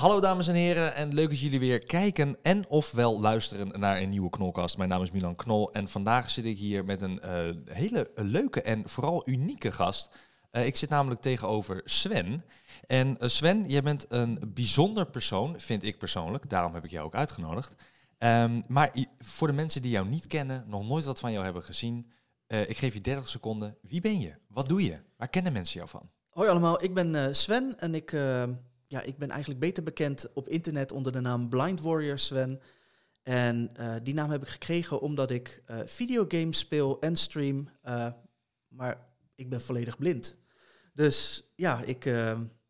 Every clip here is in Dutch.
Hallo dames en heren en leuk dat jullie weer kijken en ofwel luisteren naar een nieuwe Knolkast. Mijn naam is Milan Knol en vandaag zit ik hier met een eh, hele leuke en vooral unieke gast. Uh, ik zit namelijk tegenover Sven. En uh, Sven, jij bent een bijzonder persoon, vind ik persoonlijk. Daarom heb ik jou ook uitgenodigd. Um, maar voor de mensen die jou niet kennen, nog nooit wat van jou hebben gezien, ik geef je 30 seconden. Wie ben je? Wat doe je? Waar kennen mensen jou van? Hoi allemaal, ik ben Sven en ik ja, ik ben eigenlijk beter bekend op internet onder de naam Blind Warrior Sven. En uh, die naam heb ik gekregen omdat ik uh, videogames speel en stream, uh, maar ik ben volledig blind. Dus ja, ik,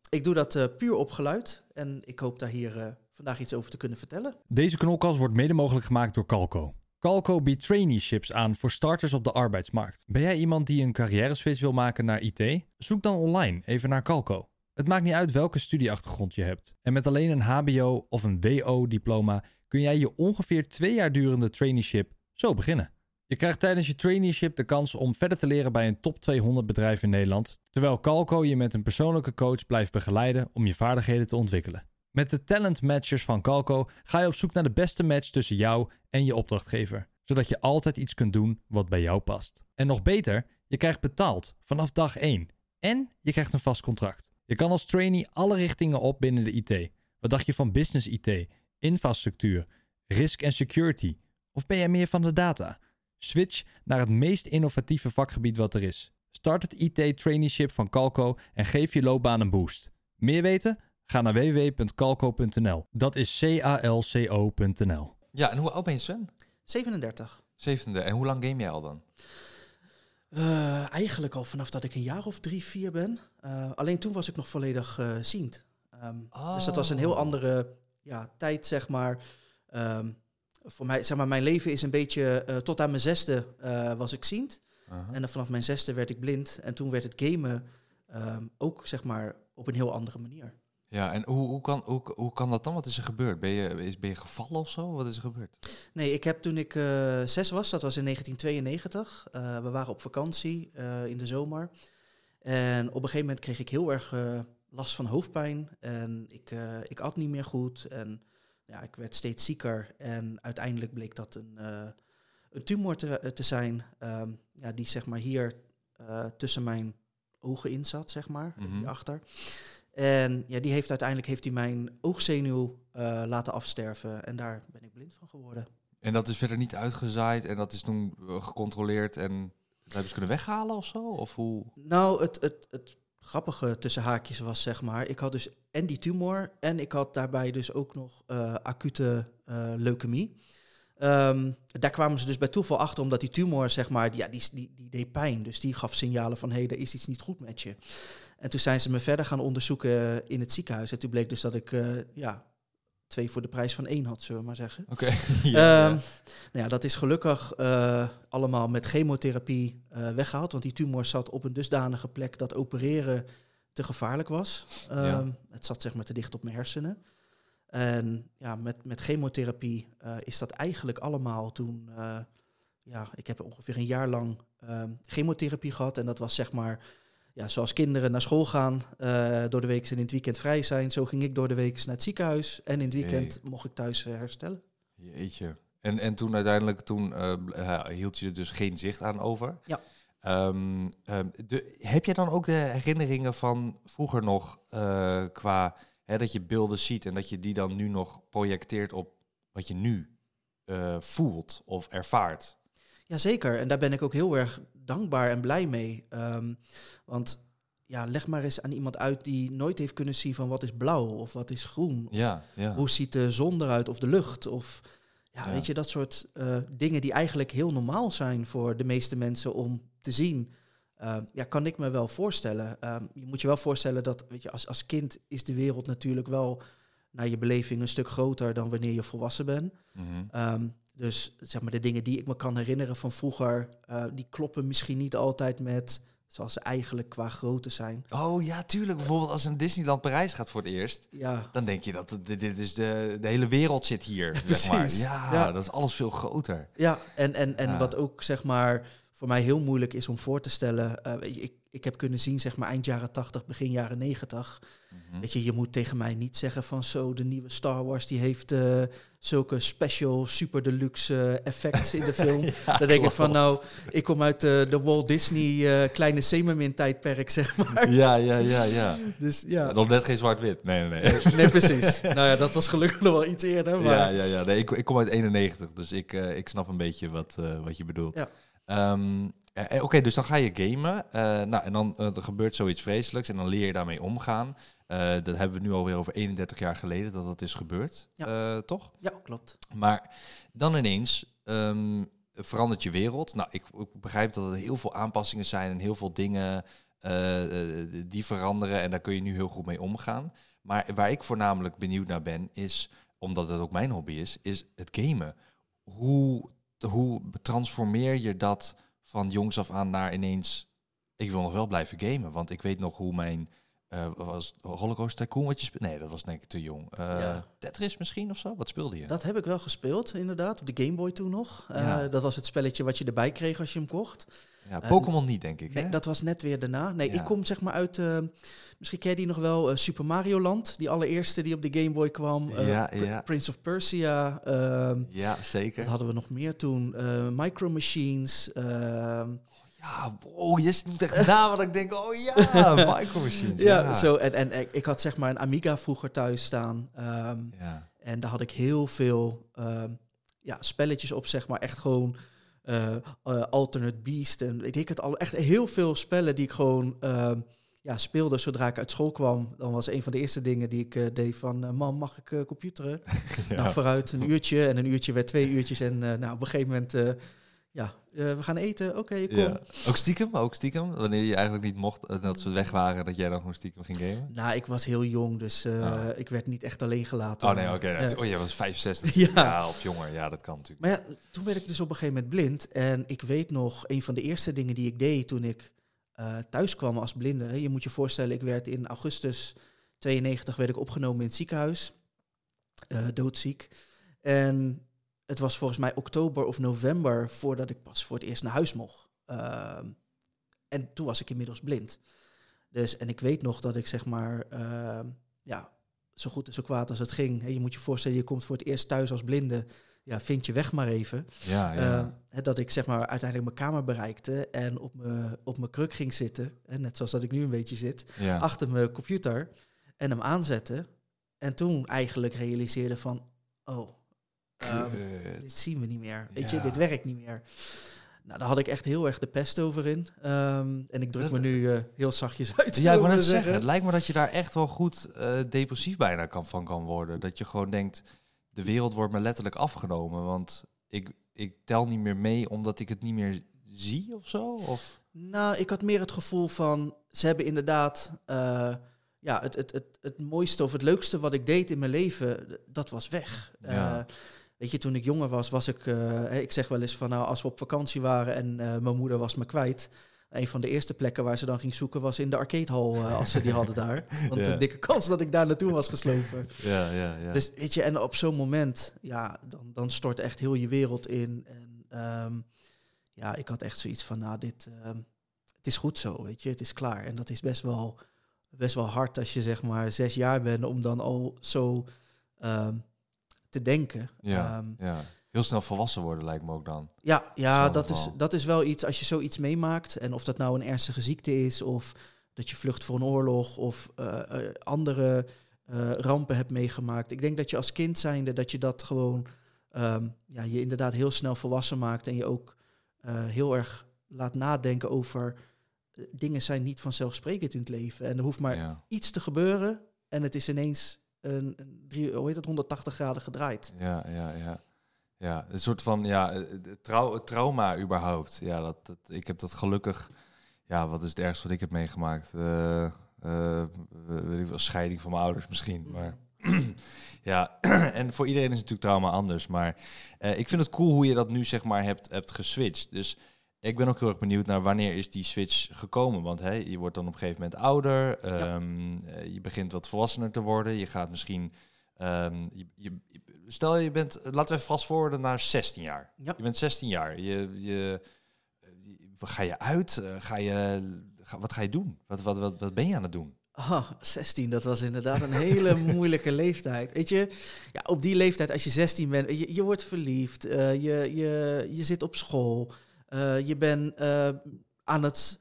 ik doe dat puur op geluid en ik hoop daar hier vandaag iets over te kunnen vertellen. Deze knolkast wordt mede mogelijk gemaakt door Calco. Calco biedt traineeships aan voor starters op de arbeidsmarkt. Ben jij iemand die een carrière switch wil maken naar IT? Zoek dan online even naar Calco. Het maakt niet uit welke studieachtergrond je hebt. En met alleen een HBO of een WO-diploma kun jij je ongeveer twee jaar durende traineeship zo beginnen. Je krijgt tijdens je traineeship de kans om verder te leren bij een top 200 bedrijf in Nederland, terwijl Calco je met een persoonlijke coach blijft begeleiden om je vaardigheden te ontwikkelen. Met de talent matchers van Calco ga je op zoek naar de beste match tussen jou en je opdrachtgever, zodat je altijd iets kunt doen wat bij jou past. En nog beter, je krijgt betaald vanaf dag 1 en je krijgt een vast contract. Je kan als trainee alle richtingen op binnen de IT. Wat dacht je van business IT, infrastructuur, risk en security? Of ben jij meer van de data? Switch naar het meest innovatieve vakgebied wat er is. Start het IT traineeship van Calco en geef je loopbaan een boost. Meer weten? Ga naar www.calco.nl. Dat is C-A-L-C-O.nl. Ja, en hoe oud ben je Sven? 37. 37. En hoe lang game jij al dan? Uh, eigenlijk al vanaf dat ik een jaar of drie, vier ben. Uh, alleen toen was ik nog volledig uh, ziend. Um, oh. Dus dat was een heel andere ja, tijd, zeg maar. Um, voor mij, zeg maar, mijn leven is een beetje, tot aan mijn zesde was ik ziend. -huh. En dan vanaf mijn zesde werd ik blind. En toen werd het gamen um, ook, zeg maar, op een heel andere manier. Ja, en hoe, hoe, kan, hoe, hoe kan dat dan? Wat is er gebeurd? Ben je, is, ben je gevallen of zo? Wat is er gebeurd? Nee, ik heb toen ik zes was, dat was in 1992. Uh, we waren op vakantie in de zomer. En op een gegeven moment kreeg ik heel erg last van hoofdpijn. En ik, ik at niet meer goed. En ja, ik werd steeds zieker. En uiteindelijk bleek dat een, een tumor te, te zijn. Um, ja, die zeg maar hier tussen mijn ogen in zat, zeg maar, mm -hmm. hierachter. En ja, die heeft uiteindelijk heeft hij mijn oogzenuw uh, laten afsterven. En daar ben ik blind van geworden. En dat is verder niet uitgezaaid en dat is toen gecontroleerd en hebben ze kunnen weghalen of zo? Of hoe? Nou, het, het, het grappige tussen haakjes was zeg maar, ik had dus en die tumor en ik had daarbij dus ook nog uh, acute uh, leukemie. Um, daar kwamen ze dus bij toeval achter, omdat die tumor, zeg maar, ja, die, die, die deed pijn. Dus die gaf signalen van, hé, hey, er is iets niet goed met je. En toen zijn ze me verder gaan onderzoeken in het ziekenhuis. En toen bleek dus dat ik, uh, ja, twee voor de prijs van één had, zullen we maar zeggen. Oké. Okay. ja, um, nou ja, dat is gelukkig uh, allemaal met chemotherapie uh, weggehaald. Want die tumor zat op een dusdanige plek dat opereren te gevaarlijk was. Um, ja. Het zat zeg maar te dicht op mijn hersenen. En ja, met, met chemotherapie uh, is dat eigenlijk allemaal toen... Ja, ik heb ongeveer een jaar lang uh, chemotherapie gehad. En dat was zeg maar... Ja, zoals kinderen naar school gaan, uh, door de week en in het weekend vrij zijn. Zo ging ik door de week naar het ziekenhuis. En in het weekend mocht ik thuis herstellen. Jeetje. En, en toen uiteindelijk, toen hield je er dus geen zicht aan over? Ja. Um, um, de, heb je dan ook de herinneringen van vroeger nog qua Hè, dat je beelden ziet en dat je die dan nu nog projecteert op wat je nu voelt of ervaart. Jazeker, en daar ben ik ook heel erg dankbaar en blij mee. Um, want ja, leg maar eens aan iemand uit die nooit heeft kunnen zien van wat is blauw of wat is groen. Ja, ja. Hoe ziet de zon eruit of de lucht of ja, ja. weet je, dat soort uh, dingen die eigenlijk heel normaal zijn voor de meeste mensen om te zien. Uh, ja, kan ik me wel voorstellen. Uh, je moet je wel voorstellen dat, weet je, als, als kind is de wereld natuurlijk wel naar je beleving een stuk groter dan wanneer je volwassen bent. Mm -hmm. um, dus zeg maar de dingen die ik me kan herinneren van vroeger, uh, die kloppen misschien niet altijd met zoals ze eigenlijk qua grootte zijn. Oh ja, tuurlijk. Bijvoorbeeld als een Disneyland Parijs gaat voor het eerst, ja. dan denk je dat dit is de, de hele wereld zit hier. Ja, zeg maar. ja, ja, dat is alles veel groter. Ja, en, en, en ja. wat ook zeg maar voor mij heel moeilijk is om voor te stellen. eh, ik, ik heb kunnen zien, zeg maar, eind jaren 80, begin jaren 90. Mhm. Weet je, je moet tegen mij niet zeggen van zo, de nieuwe Star Wars die heeft eh, zulke special, super deluxe eh, effects in de film. Ja, Dan denk ik van nou, ik kom uit de Walt Disney kleine Semermin tijdperk, zeg maar. Ja, ja, ja, ja. Dus ja. Nog net geen zwart-wit. Nee, nee, nee. Nee, precies. nou ja, dat was gelukkig nog wel iets eerder. Maar Ja, ja, ja. Nee, ik, ik kom uit 91, dus ik, ik snap een beetje wat, wat je bedoelt. Ja. Ehm, eh, eh, Oké, dus dan ga je gamen. eh, nou, en dan er gebeurt zoiets vreselijks en dan leer je daarmee omgaan. Dat hebben we nu alweer over 31 jaar geleden dat dat is gebeurd, toch? ja, klopt. Maar dan ineens ehm, verandert je wereld. Nou, ik, ik begrijp dat er heel veel aanpassingen zijn en heel veel dingen die veranderen. En daar kun je nu heel goed mee omgaan. Maar waar ik voornamelijk benieuwd naar ben, is, omdat het ook mijn hobby is, is het gamen. Hoe, hoe transformeer je dat van jongs af aan naar ineens, ik wil nog wel blijven gamen. Want ik weet nog hoe mijn, eh was Holocaust Tycoon wat je speelde? Nee, dat was denk ik te jong. Eh, Ja. Tetris misschien of zo? Wat speelde je? Dat heb ik wel gespeeld, inderdaad, op de Game Boy toen nog. Eh, Ja. Dat was het spelletje wat je erbij kreeg als je hem kocht. Ja, Pokémon niet, denk ik. Nee, hè? dat was net weer daarna. Nee, Ja. ik kom zeg maar uit, eh, misschien ken je die nog wel, eh, Super Mario Land. Die allereerste die op de Game Boy kwam. Eh, Ja, Pr- ja. Prince of Persia. ehm, Ja, zeker. wat hadden we nog meer toen? Eh, Micro Machines. ehm, Ja, wow, je noemt echt na wat ik denk, oh ja, Micro Machines. ja, Ja, zo. En, en ik- had zeg maar een Amiga vroeger thuis staan. ehm, Ja. En daar had ik heel veel ja, spelletjes op, zeg maar. Echt gewoon eh, eh, Alternate Beast en weet ik het al. Echt heel veel spellen die ik gewoon ehm, ja, speelde zodra ik uit school kwam. Dan was een van de eerste dingen die ik eh, deed van... eh, mam, mag ik eh, computeren? Nou, vooruit een uurtje. En een uurtje werd twee uurtjes. En eh, nou, op een gegeven moment... ja, eh, we gaan eten. Oké, kom. Ja. Ook stiekem, ook stiekem. Wanneer je eigenlijk niet mocht, eh, dat ze weg waren, dat jij dan gewoon stiekem ging gamen. Nou, ik was heel jong, dus eh, Ah. ik werd niet echt alleen gelaten. Oh nee, oké. Oh, jij was 65 Ja. ja. of jonger. Ja, dat kan natuurlijk. Maar ja, toen werd ik dus op een gegeven moment blind. En ik weet nog, een van de eerste dingen die ik deed toen ik thuis kwam als blinde. Je moet je voorstellen, ik werd in augustus 92 werd ik opgenomen in het ziekenhuis. doodziek. En het was volgens mij oktober of november voordat ik pas voor het eerst naar huis mocht. Ehm, en toen was ik inmiddels blind. Dus, en ik weet nog dat ik zeg maar, ehm, ja, zo goed en zo kwaad als het ging. Hè, je moet je voorstellen, je komt voor het eerst thuis als blinde ja, vind je weg maar even. Ja, ja. Eh, hè, dat ik zeg maar uiteindelijk mijn kamer bereikte en op mijn op mijn kruk ging zitten. Net zoals dat ik nu een beetje zit. ja. Achter mijn computer en hem aanzette. En toen eigenlijk realiseerde van, oh, ehm, dit zien we niet meer. Weet Ja. je, dit werkt niet meer. Nou, daar had ik echt heel erg de pest over in. Ehm, en ik druk me nu eh, heel zachtjes uit. Ja, ik wil net zeggen, het lijkt me dat je daar echt wel goed eh, depressief bijna kan, van kan worden. Dat je gewoon denkt, de wereld wordt me letterlijk afgenomen. Want ik, ik tel niet meer mee omdat ik het niet meer zie of zo. Of... Nou, ik had meer het gevoel van, ze hebben inderdaad, eh, ja, het, het, het, het mooiste of het leukste wat ik deed in mijn leven, dat was weg. Ja. Weet je, toen ik jonger was, was ik, eh, ik zeg wel eens van, nou, als we op vakantie waren en eh, mijn moeder was me kwijt, een van de eerste plekken waar ze dan ging zoeken was in de arcadehal, eh, als ze die hadden daar. Want Ja. een dikke kans dat ik daar naartoe was geslopen. Ja, ja, ja. Dus weet je, en op zo'n moment, ja, dan, dan stort echt heel je wereld in. En ehm, ja, ik had echt zoiets van, nou, dit, ehm, het is goed zo, weet je, het is klaar. En dat is best wel, best wel hard als je zeg maar zes jaar bent om dan al zo ehm, te denken. ja, Ehm, ja. Heel snel volwassen worden lijkt me ook dan. ja, ja dat, is, dat is wel iets, als je zoiets meemaakt, en of dat nou een ernstige ziekte is, of dat je vlucht voor een oorlog, of eh, eh, andere eh, rampen hebt meegemaakt. Ik denk dat je als kind zijnde, dat je dat gewoon, ehm, ja, je inderdaad heel snel volwassen maakt en je ook heel erg laat nadenken over, dingen zijn niet vanzelfsprekend in het leven. En er hoeft maar Ja, iets te gebeuren en het is ineens een, een drie, hoe heet het, 180 graden gedraaid. ja, ja, ja. Ja, een soort van ja, eh, trau trauma überhaupt. Ja, dat, dat, ik heb dat gelukkig. Ja, wat is het ergste wat ik heb meegemaakt? Eh, eh, weet ik wel, scheiding van mijn ouders misschien. Maar ja, en voor iedereen is natuurlijk trauma anders. Maar eh, ik vind het cool hoe je dat nu zeg maar hebt, hebt geswitcht. Dus ik ben ook heel erg benieuwd naar wanneer is die switch gekomen. Want hè, je wordt dan op een gegeven moment ouder. ehm, eh, je begint wat volwassener te worden. Je gaat misschien... ehm, je, je, stel je bent... Laten we even vast forwarden naar 16 jaar. Ja. Je bent 16 jaar. Je, je, ga je uit? Eh, ga je, ga, wat ga je doen? Wat, wat, wat, wat ben je aan het doen? Ah, 16, dat was inderdaad een hele moeilijke leeftijd. Weet je, ja, op die leeftijd, als je 16 bent, je, je wordt verliefd, uh, je, je, je zit op school, uh, je bent uh, aan het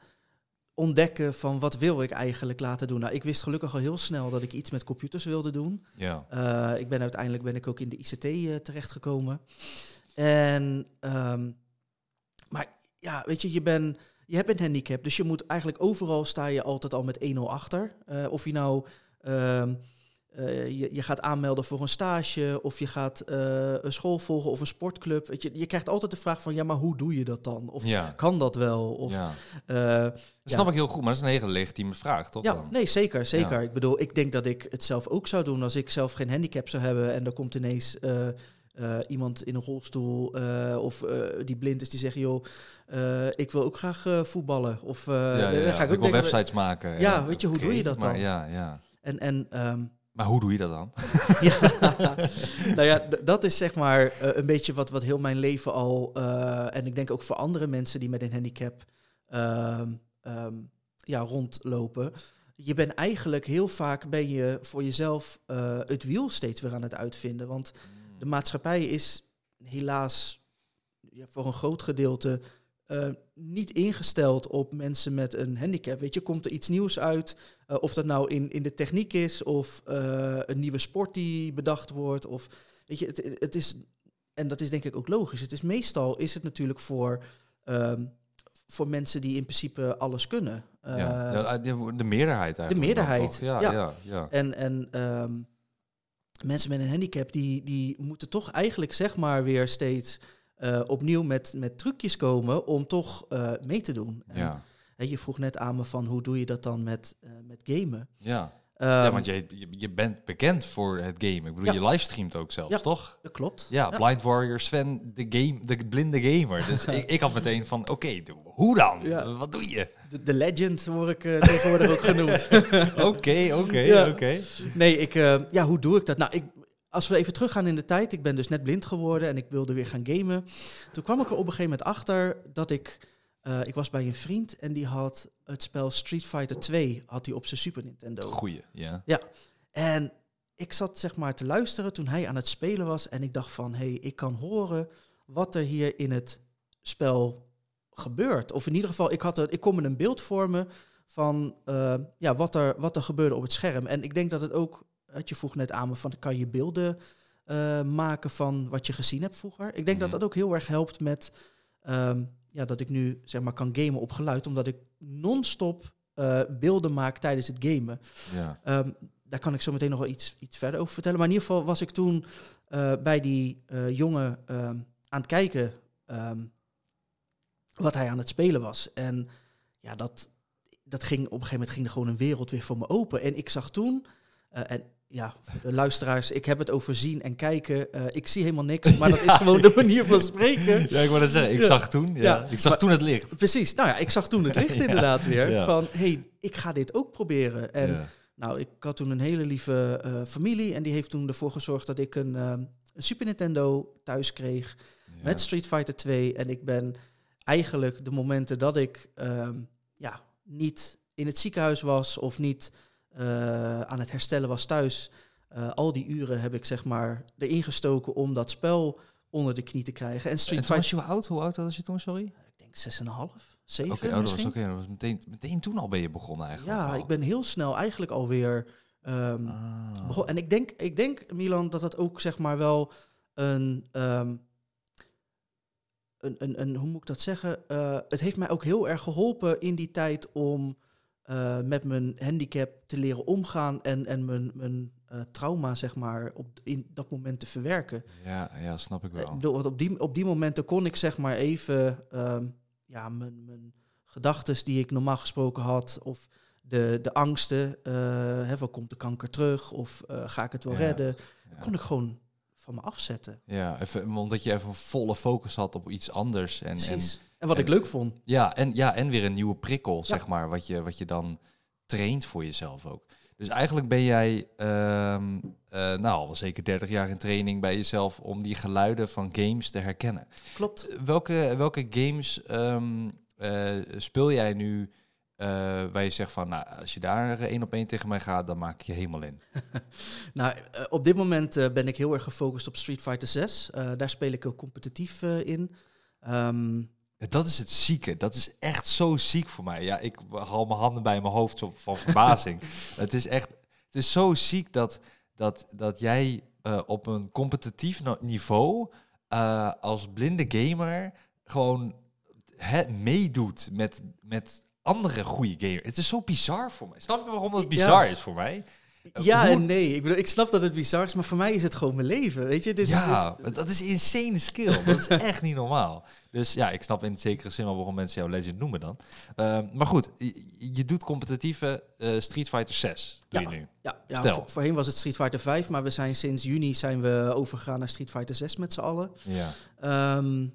ontdekken van wat wil ik eigenlijk laten doen. Nou, ik wist gelukkig al heel snel dat ik iets met computers wilde doen. Ja. ik ben uiteindelijk ben ik ook in de ICT terechtgekomen. En, um, maar ja, weet je, je bent je hebt een handicap, dus je moet eigenlijk overal sta je altijd al met 1-0 achter. Of je nou uh, uh, je, je, gaat aanmelden voor een stage, of je gaat uh, een school volgen of een sportclub. Weet je, je krijgt altijd de vraag van ja, maar hoe doe je dat dan? Of ja. kan dat wel? Of, ja. dat snap ik heel goed, maar dat is een hele legitieme vraag, toch? Ja, dan? nee, zeker, zeker. Ik bedoel, ik denk dat ik het zelf ook zou doen als ik zelf geen handicap zou hebben en er komt ineens uh, iemand in een rolstoel uh, of uh, die blind is die zegt, joh, ik wil ook graag voetballen. Of ja, ja, ja. ga ik, ik wil websites maken. Ja, weet je, hoe okay, doe je dat dan? ja, ja. En, en, um, maar hoe doe je dat dan? ja, nou ja, dat is zeg maar een beetje wat, wat heel mijn leven al, en ik denk ook voor andere mensen die met een handicap um, ja, rondlopen. Je bent eigenlijk heel vaak ben je voor jezelf het wiel steeds weer aan het uitvinden. Want de maatschappij is helaas ja, voor een groot gedeelte niet ingesteld op mensen met een handicap. Weet je, komt er iets nieuws uit? Uh, of dat nou in, in de techniek is, of uh, een nieuwe sport die bedacht wordt. Of weet je, het, het is, en dat is denk ik ook logisch. Het is meestal is het natuurlijk voor, um, voor mensen die in principe alles kunnen. ja, de, de meerderheid eigenlijk. De meerderheid. Ja, ja. ja, ja. En, en um, mensen met een handicap, die, die moeten toch eigenlijk zeg maar weer steeds uh, opnieuw met, met trucjes komen om toch uh, mee te doen. Ja. Je vroeg net aan me van hoe doe je dat dan met, uh, met gamen? Ja. Um, ja, want je, je, je, bent bekend voor het gamen. Ik bedoel, ja. je livestreamt ook zelfs, ja, toch? Dat klopt. Ja, Blind Warrior Sven, de, game, de blinde gamer. Dus ik, ik had meteen van, oké, okay, hoe dan? Wat doe je? De, de legend word ik uh, tegenwoordig ook genoemd. Oké, oké, oké. Nee, ik, uh, ja, hoe doe ik dat? Nou, ik, als we even teruggaan in de tijd, ik ben dus net blind geworden en ik wilde weer gaan gamen. Toen kwam ik er op een gegeven moment achter dat ik, uh, ik was bij een vriend en die had het spel Street Fighter 2 had hij op zijn Super Nintendo. Goeie, ja. Ja, en ik zat zeg maar te luisteren toen hij aan het spelen was en ik dacht van, hé, hey, ik kan horen wat er hier in het spel gebeurt. Of in ieder geval, ik, had er, ik kon me een beeld vormen van uh, ja, wat, er, wat er gebeurde op het scherm. En ik denk dat het ook je vroeg net aan me van, kan je beelden uh, maken van wat je gezien hebt vroeger? Ik denk mm -hmm. dat dat ook heel erg helpt met, um, ja, dat ik nu zeg maar kan gamen op geluid, omdat ik non-stop uh, beelden maak tijdens het gamen. Ja. Um, daar kan ik zo meteen nog wel iets, iets verder over vertellen. Maar in ieder geval was ik toen uh, bij die jongen um, aan het kijken wat hij aan het spelen was. En ja, dat, dat ging op een gegeven moment ging er gewoon een wereld weer voor me open. En ik zag toen, en ja, de luisteraars, ik heb het over zien en kijken. Uh, ik zie helemaal niks, maar dat is gewoon de manier van spreken. Ja, ik wou dat zeggen. Ik ja. zag toen, ja. ja. ik zag maar, toen het licht. Precies. Nou ja, ik zag toen het licht inderdaad weer. Van, hey, ik ga dit ook proberen. En nou, ik had toen een hele lieve uh, familie en die heeft toen ervoor gezorgd dat ik een, um, een Super Nintendo thuis kreeg met Street Fighter 2. En ik ben eigenlijk de momenten dat ik um, ja, niet in het ziekenhuis was of niet uh, aan het herstellen was thuis. Uh, al die uren heb ik zeg maar erin gestoken om dat spel onder de knie te krijgen. En Street Fighter. was je oud? Hoe oud was je toen, sorry? Ik denk 6,5, 7 Oké, okay, oh, dat was oké. Okay. Dat was meteen, meteen toen al ben je begonnen eigenlijk. Ja, al. ik ben heel snel eigenlijk alweer um, ah. begonnen. En ik denk, ik denk, Milan, dat dat ook zeg maar wel een... Um, een, een, een, hoe moet ik dat zeggen? Uh, het heeft mij ook heel erg geholpen in die tijd om uh, met mijn handicap te leren omgaan en, en mijn, mijn uh, trauma, zeg maar, op, in dat moment te verwerken. Ja, ja snap ik wel. Uh, op, die, op die momenten kon ik zeg maar even um, ja, mijn, mijn gedachten die ik normaal gesproken had, of de, de angsten, hè, van komt de kanker terug, of ga ik het wel ja, redden, ja. kon ik gewoon van me afzetten. Ja, even, omdat je even volle focus had op iets anders. En, Precies. En, en wat en, ik leuk vond. Ja en, ja, en weer een nieuwe prikkel, ja. zeg maar, wat je, wat je dan traint voor jezelf ook. Dus eigenlijk ben jij, um, uh, nou, al zeker 30 jaar in training bij jezelf om die geluiden van games te herkennen. Klopt. Welke, welke games um, eh, speel jij nu eh, waar je zegt van, nou, als je daar één op één tegen mij gaat, dan maak ik je helemaal in. Nou, eh, op dit moment eh, ben ik heel erg gefocust op Street Fighter 6. Eh, daar speel ik ook competitief eh, in. Ehm, Dat is het zieke. Dat is echt zo ziek voor mij. Ja, ik haal mijn handen bij mijn hoofd van verbazing. het is echt, het is zo ziek dat, dat, dat jij eh, op een competitief niveau eh, als blinde gamer gewoon hè, meedoet met, met andere goede gamers. Het is zo bizar voor mij. Snap je waarom dat Ja. bizar is voor mij? Ja hoe- en nee. Ik bedoel, ik snap dat het bizar is, maar voor mij is het gewoon mijn leven. Weet je, dit ja, is, is- dat is insane skill. Dat is echt niet normaal. Dus ja, ik snap in zekere zin wel waarom mensen jou legend noemen dan. Ehm, maar goed, je, je doet competitieve eh, Street Fighter 6. Doe Ja. je nu. Ja, ja voor- voorheen was het Street Fighter 5, maar we zijn sinds juni zijn we overgegaan naar Street Fighter 6 met z'n allen. Ja. Ehm,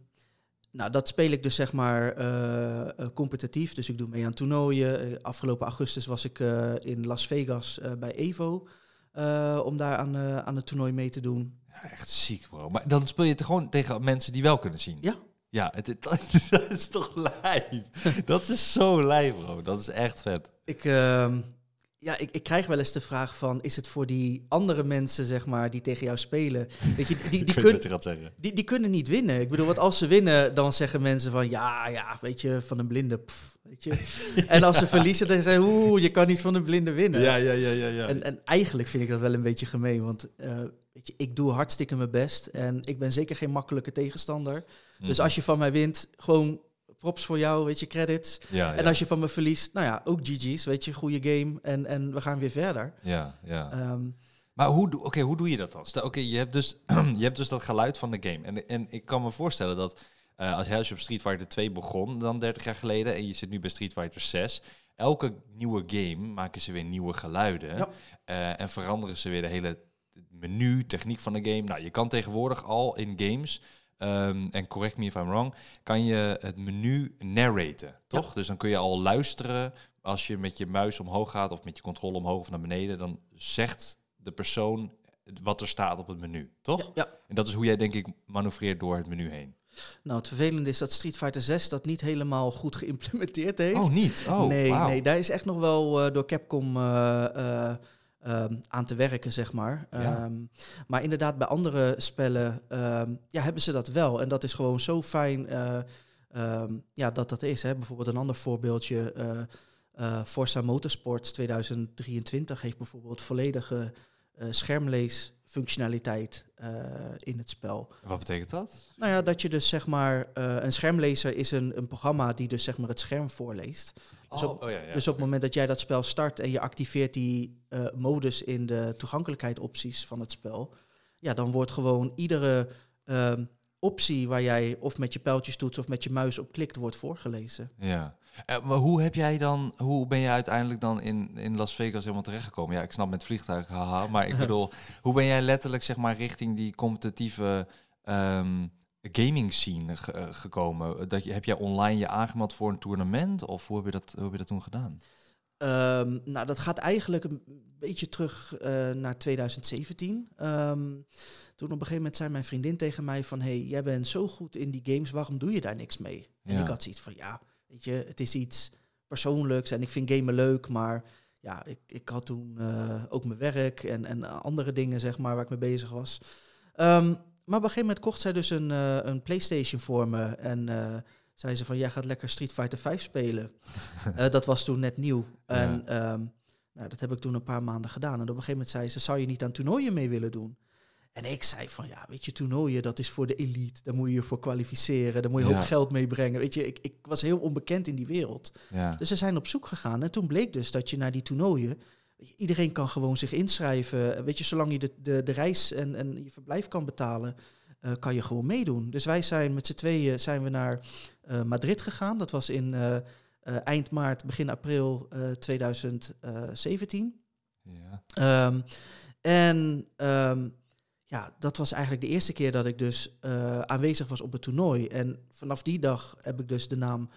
nou, dat speel ik dus zeg maar eh, eh, competitief. Dus ik doe mee aan toernooien. Eh, afgelopen augustus was ik in Las Vegas bij Evo. om daar aan, aan het toernooi mee te doen. ja, echt ziek bro. Maar dan speel je het gewoon tegen mensen die wel kunnen zien. Ja. Ja, het, het- dat is toch lijf. Dat is zo lijf bro. Dat is echt vet. Ik, ehm, ja, ik, ik krijg wel eens de vraag van... is het voor die andere mensen, zeg maar, die tegen jou spelen... Weet je, die, die, Ik weet kun- wat je gaat zeggen. die, die kunnen niet winnen. Ik bedoel, want als ze winnen, dan zeggen mensen van... ja, ja, weet je, van een blinde, pff, weet je. en als ze verliezen, dan zeggen ze... oeh, je kan niet van een blinde winnen. Ja, ja, ja, ja. ja. En, en eigenlijk vind ik dat wel een beetje gemeen, want eh, weet je, ik doe hartstikke mijn best en ik ben zeker geen makkelijke tegenstander. Dus Mhm. als je van mij wint, gewoon props voor jou, weet je, credits. ja, ja. En als je van me verliest, nou ja, ook GG's, weet je, goede game en, en we gaan weer verder. Ja, ja. Ehm, Maar hoe, doe- oké, hoe doe je dat dan? Oké, je, hebt dus, je hebt dus dat geluid van de game. En, en ik kan me voorstellen dat eh, als, jij, als je op Street Fighter 2 begon, dan 30 jaar geleden, en je zit nu bij Street Fighter 6, elke nieuwe game maken ze weer nieuwe geluiden. Ja. Eh, en veranderen ze weer de hele menu, techniek van de game. Nou, je kan tegenwoordig al in games, ehm, en correct me if I'm wrong, kan je het menu narraten, toch? Dus dan kun je al luisteren als je met je muis omhoog gaat of met je controle omhoog of naar beneden, dan zegt de persoon wat er staat op het menu, toch? ja, ja. En dat is hoe jij denk ik manoeuvreert door het menu heen. Nou, het vervelende is dat Street Fighter 6 dat niet helemaal goed geïmplementeerd heeft. Oh, niet? Oh, nee, nee, daar is echt nog wel eh, door Capcom eh, eh, ehm, aan te werken, zeg maar. Ja. Ehm, maar inderdaad, bij andere spellen ehm, ja, hebben ze dat wel. En dat is gewoon zo fijn eh, ja, dat dat is. Hè. Bijvoorbeeld een ander voorbeeldje. eh, Forza Motorsports 2023 heeft bijvoorbeeld volledige eh schermleesfunctionaliteit eh, in het spel. Wat betekent dat? Nou ja, dat je dus zeg maar, eh, een schermlezer is een, een programma die dus zeg maar het scherm voorleest. Dus op- oh ja, ja. Dus op het moment dat jij dat spel start en je activeert die eh, modus in de toegankelijkheid opties van het spel, ja, dan wordt gewoon iedere optie waar jij of met je pijltjes toets of met je muis op klikt, wordt voorgelezen. Ja. Eh, maar hoe heb jij dan, hoe ben je uiteindelijk dan in, in Las Vegas helemaal terechtgekomen? Ja, ik snap met vliegtuigen, haha, maar ik bedoel, hoe ben jij letterlijk zeg maar richting die competitieve ehm, gaming scene ge- eh, gekomen? Dat je, heb jij online je aangemeld voor een toernooi of hoe heb je dat, hoe heb je dat toen gedaan? Ehm, nou, dat gaat eigenlijk een beetje terug eh, naar 2017. Ehm, toen op een gegeven moment zei mijn vriendin tegen mij van... hey, jij bent zo goed in die games, waarom doe je daar niks mee? En Ja. ik had zoiets van, ja, weet je, het is iets persoonlijks en ik vind gamen leuk, maar... Ja, ik, ik had toen eh, ook mijn werk en, en andere dingen, zeg maar, waar ik mee bezig was. Ehm, maar op een gegeven moment kocht zij dus een, eh, een PlayStation voor me. En eh, zei ze van, jij gaat lekker Street Fighter 5 spelen. Dat was toen net nieuw. En ehm, nou, dat heb ik toen een paar maanden gedaan. En op een gegeven moment zei ze, zou je niet aan toernooien mee willen doen? En ik zei van, ja, weet je, toernooien, dat is voor de elite. Daar moet je je voor kwalificeren. Daar moet je Ja. hoop geld meebrengen. Weet je, ik, ik was heel onbekend in die wereld. Ja. Dus ze zijn op zoek gegaan. En toen bleek dus dat je naar die toernooien... Iedereen kan gewoon zich inschrijven. Weet je, zolang je de, de, de reis en, en je verblijf kan betalen... eh, kan je gewoon meedoen. Dus wij zijn met z'n tweeën zijn we naar eh, Madrid gegaan. Dat was in eh, eh, eind maart, begin april eh, 2017. ja. Ehm, en ehm, ja, dat was eigenlijk de eerste keer dat ik dus eh, aanwezig was op het toernooi. En vanaf die dag heb ik dus de naam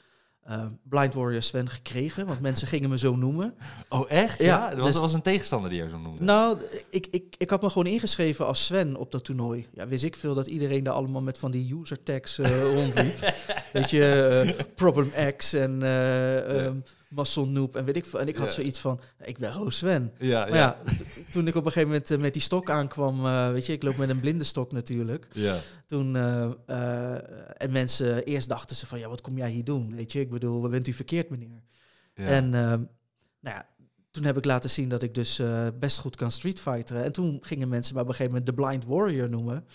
eh, Blind Warrior Sven gekregen, want mensen gingen me zo noemen. Oh, echt? Ja, Ja, er was, dus- was een tegenstander die jou zo noemde. Nou, ik, ik, ik had me gewoon ingeschreven als Sven op dat toernooi. Ja, wist ik veel dat iedereen daar allemaal met van die user tags eh, rondliep. Weet je, Problem X en eh um, Muscle Noob en weet ik veel. En ik had zoiets van, ik ben gewoon Sven. ja, Maar ja, toen ik op een gegeven moment eh, met die stok aankwam, eh, weet je, ik loop met een blinde stok natuurlijk. ja. Toen, eh, en mensen, eerst dachten ze van, ja, wat kom jij hier doen? Weet je, ik bedoel, wat bent u verkeerd, meneer? ja. En nou ja, toen heb ik laten zien dat ik dus best goed kan Street Fighteren. En toen gingen mensen me op een gegeven moment de Blind Warrior noemen.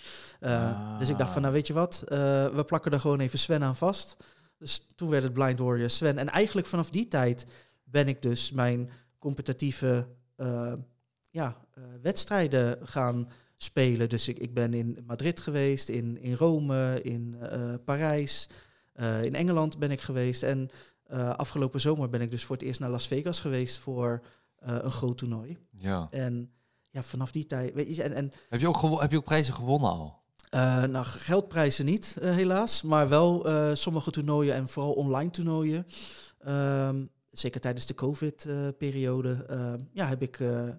Uh, Ah. Dus ik dacht van, nou weet je wat, uh, we plakken er gewoon even Sven aan vast. Dus toen werd het Blind Warrior Sven. En eigenlijk vanaf die tijd ben ik dus mijn competitieve uh, ja, wedstrijden gaan spelen. Dus ik, ik ben in Madrid geweest, in, in Rome, in uh, Parijs, in Engeland ben ik geweest. En afgelopen zomer ben ik dus voor het eerst naar Las Vegas geweest voor een groot toernooi. Ja. En ja, vanaf die tijd. Weet je, en, en, heb, je ook heb je ook prijzen gewonnen al? Uh, nou, geldprijzen niet, uh, helaas. Maar wel uh, sommige toernooien en vooral online toernooien. Um, zeker tijdens de COVID-periode. Ja, heb ik,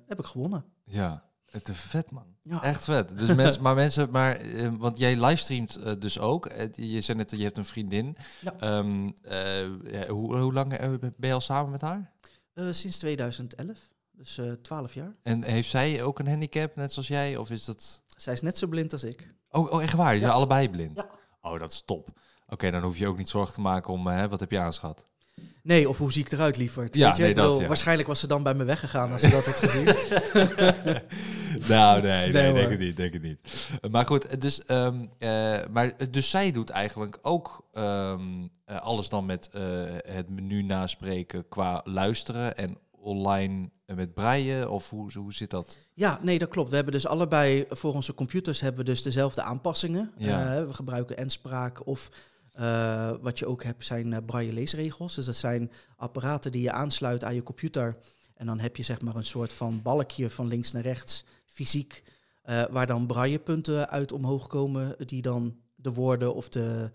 heb ik gewonnen. Ja, het is vet man. Ja. Echt vet. Dus mensen, maar mensen, maar, want jij livestreamt dus ook. Je zei net dat je hebt een vriendin. Ja. Um, ja, hoe, hoe lang eh, ben je al samen met haar? Sinds 2011, dus uh, 12 jaar. En heeft zij ook een handicap, net zoals jij? Of is dat... Zij is net zo blind als ik. Oh, oh echt waar? Ja. zijn allebei blind? Ja. Oh, dat is top. Oké, okay, dan hoef je ook niet zorgen te maken om, hè, wat heb je aanschat? Nee, of hoe zie ik eruit, lieverd? Ja, Weet je? nee, bedoel, ja. Waarschijnlijk was ze dan bij me weggegaan als ze dat had gezien. nou, nee, nee, Nee, denk het niet, denk het niet. Maar goed, dus, ehm, eh, maar, dus zij doet eigenlijk ook ehm, eh, alles dan met eh, het menu naspreken qua luisteren en online met breien? Of hoe, hoe zit dat? Ja, nee, dat klopt. We hebben dus allebei voor onze computers hebben we dus dezelfde aanpassingen. Ja. Eh, we gebruiken enspraak of eh, wat je ook hebt zijn uh, braille leesregels. Dus dat zijn apparaten die je aansluit aan je computer. En dan heb je zeg maar een soort van balkje van links naar rechts, fysiek, uh, waar dan braillepunten uit omhoog komen, die dan de woorden of de,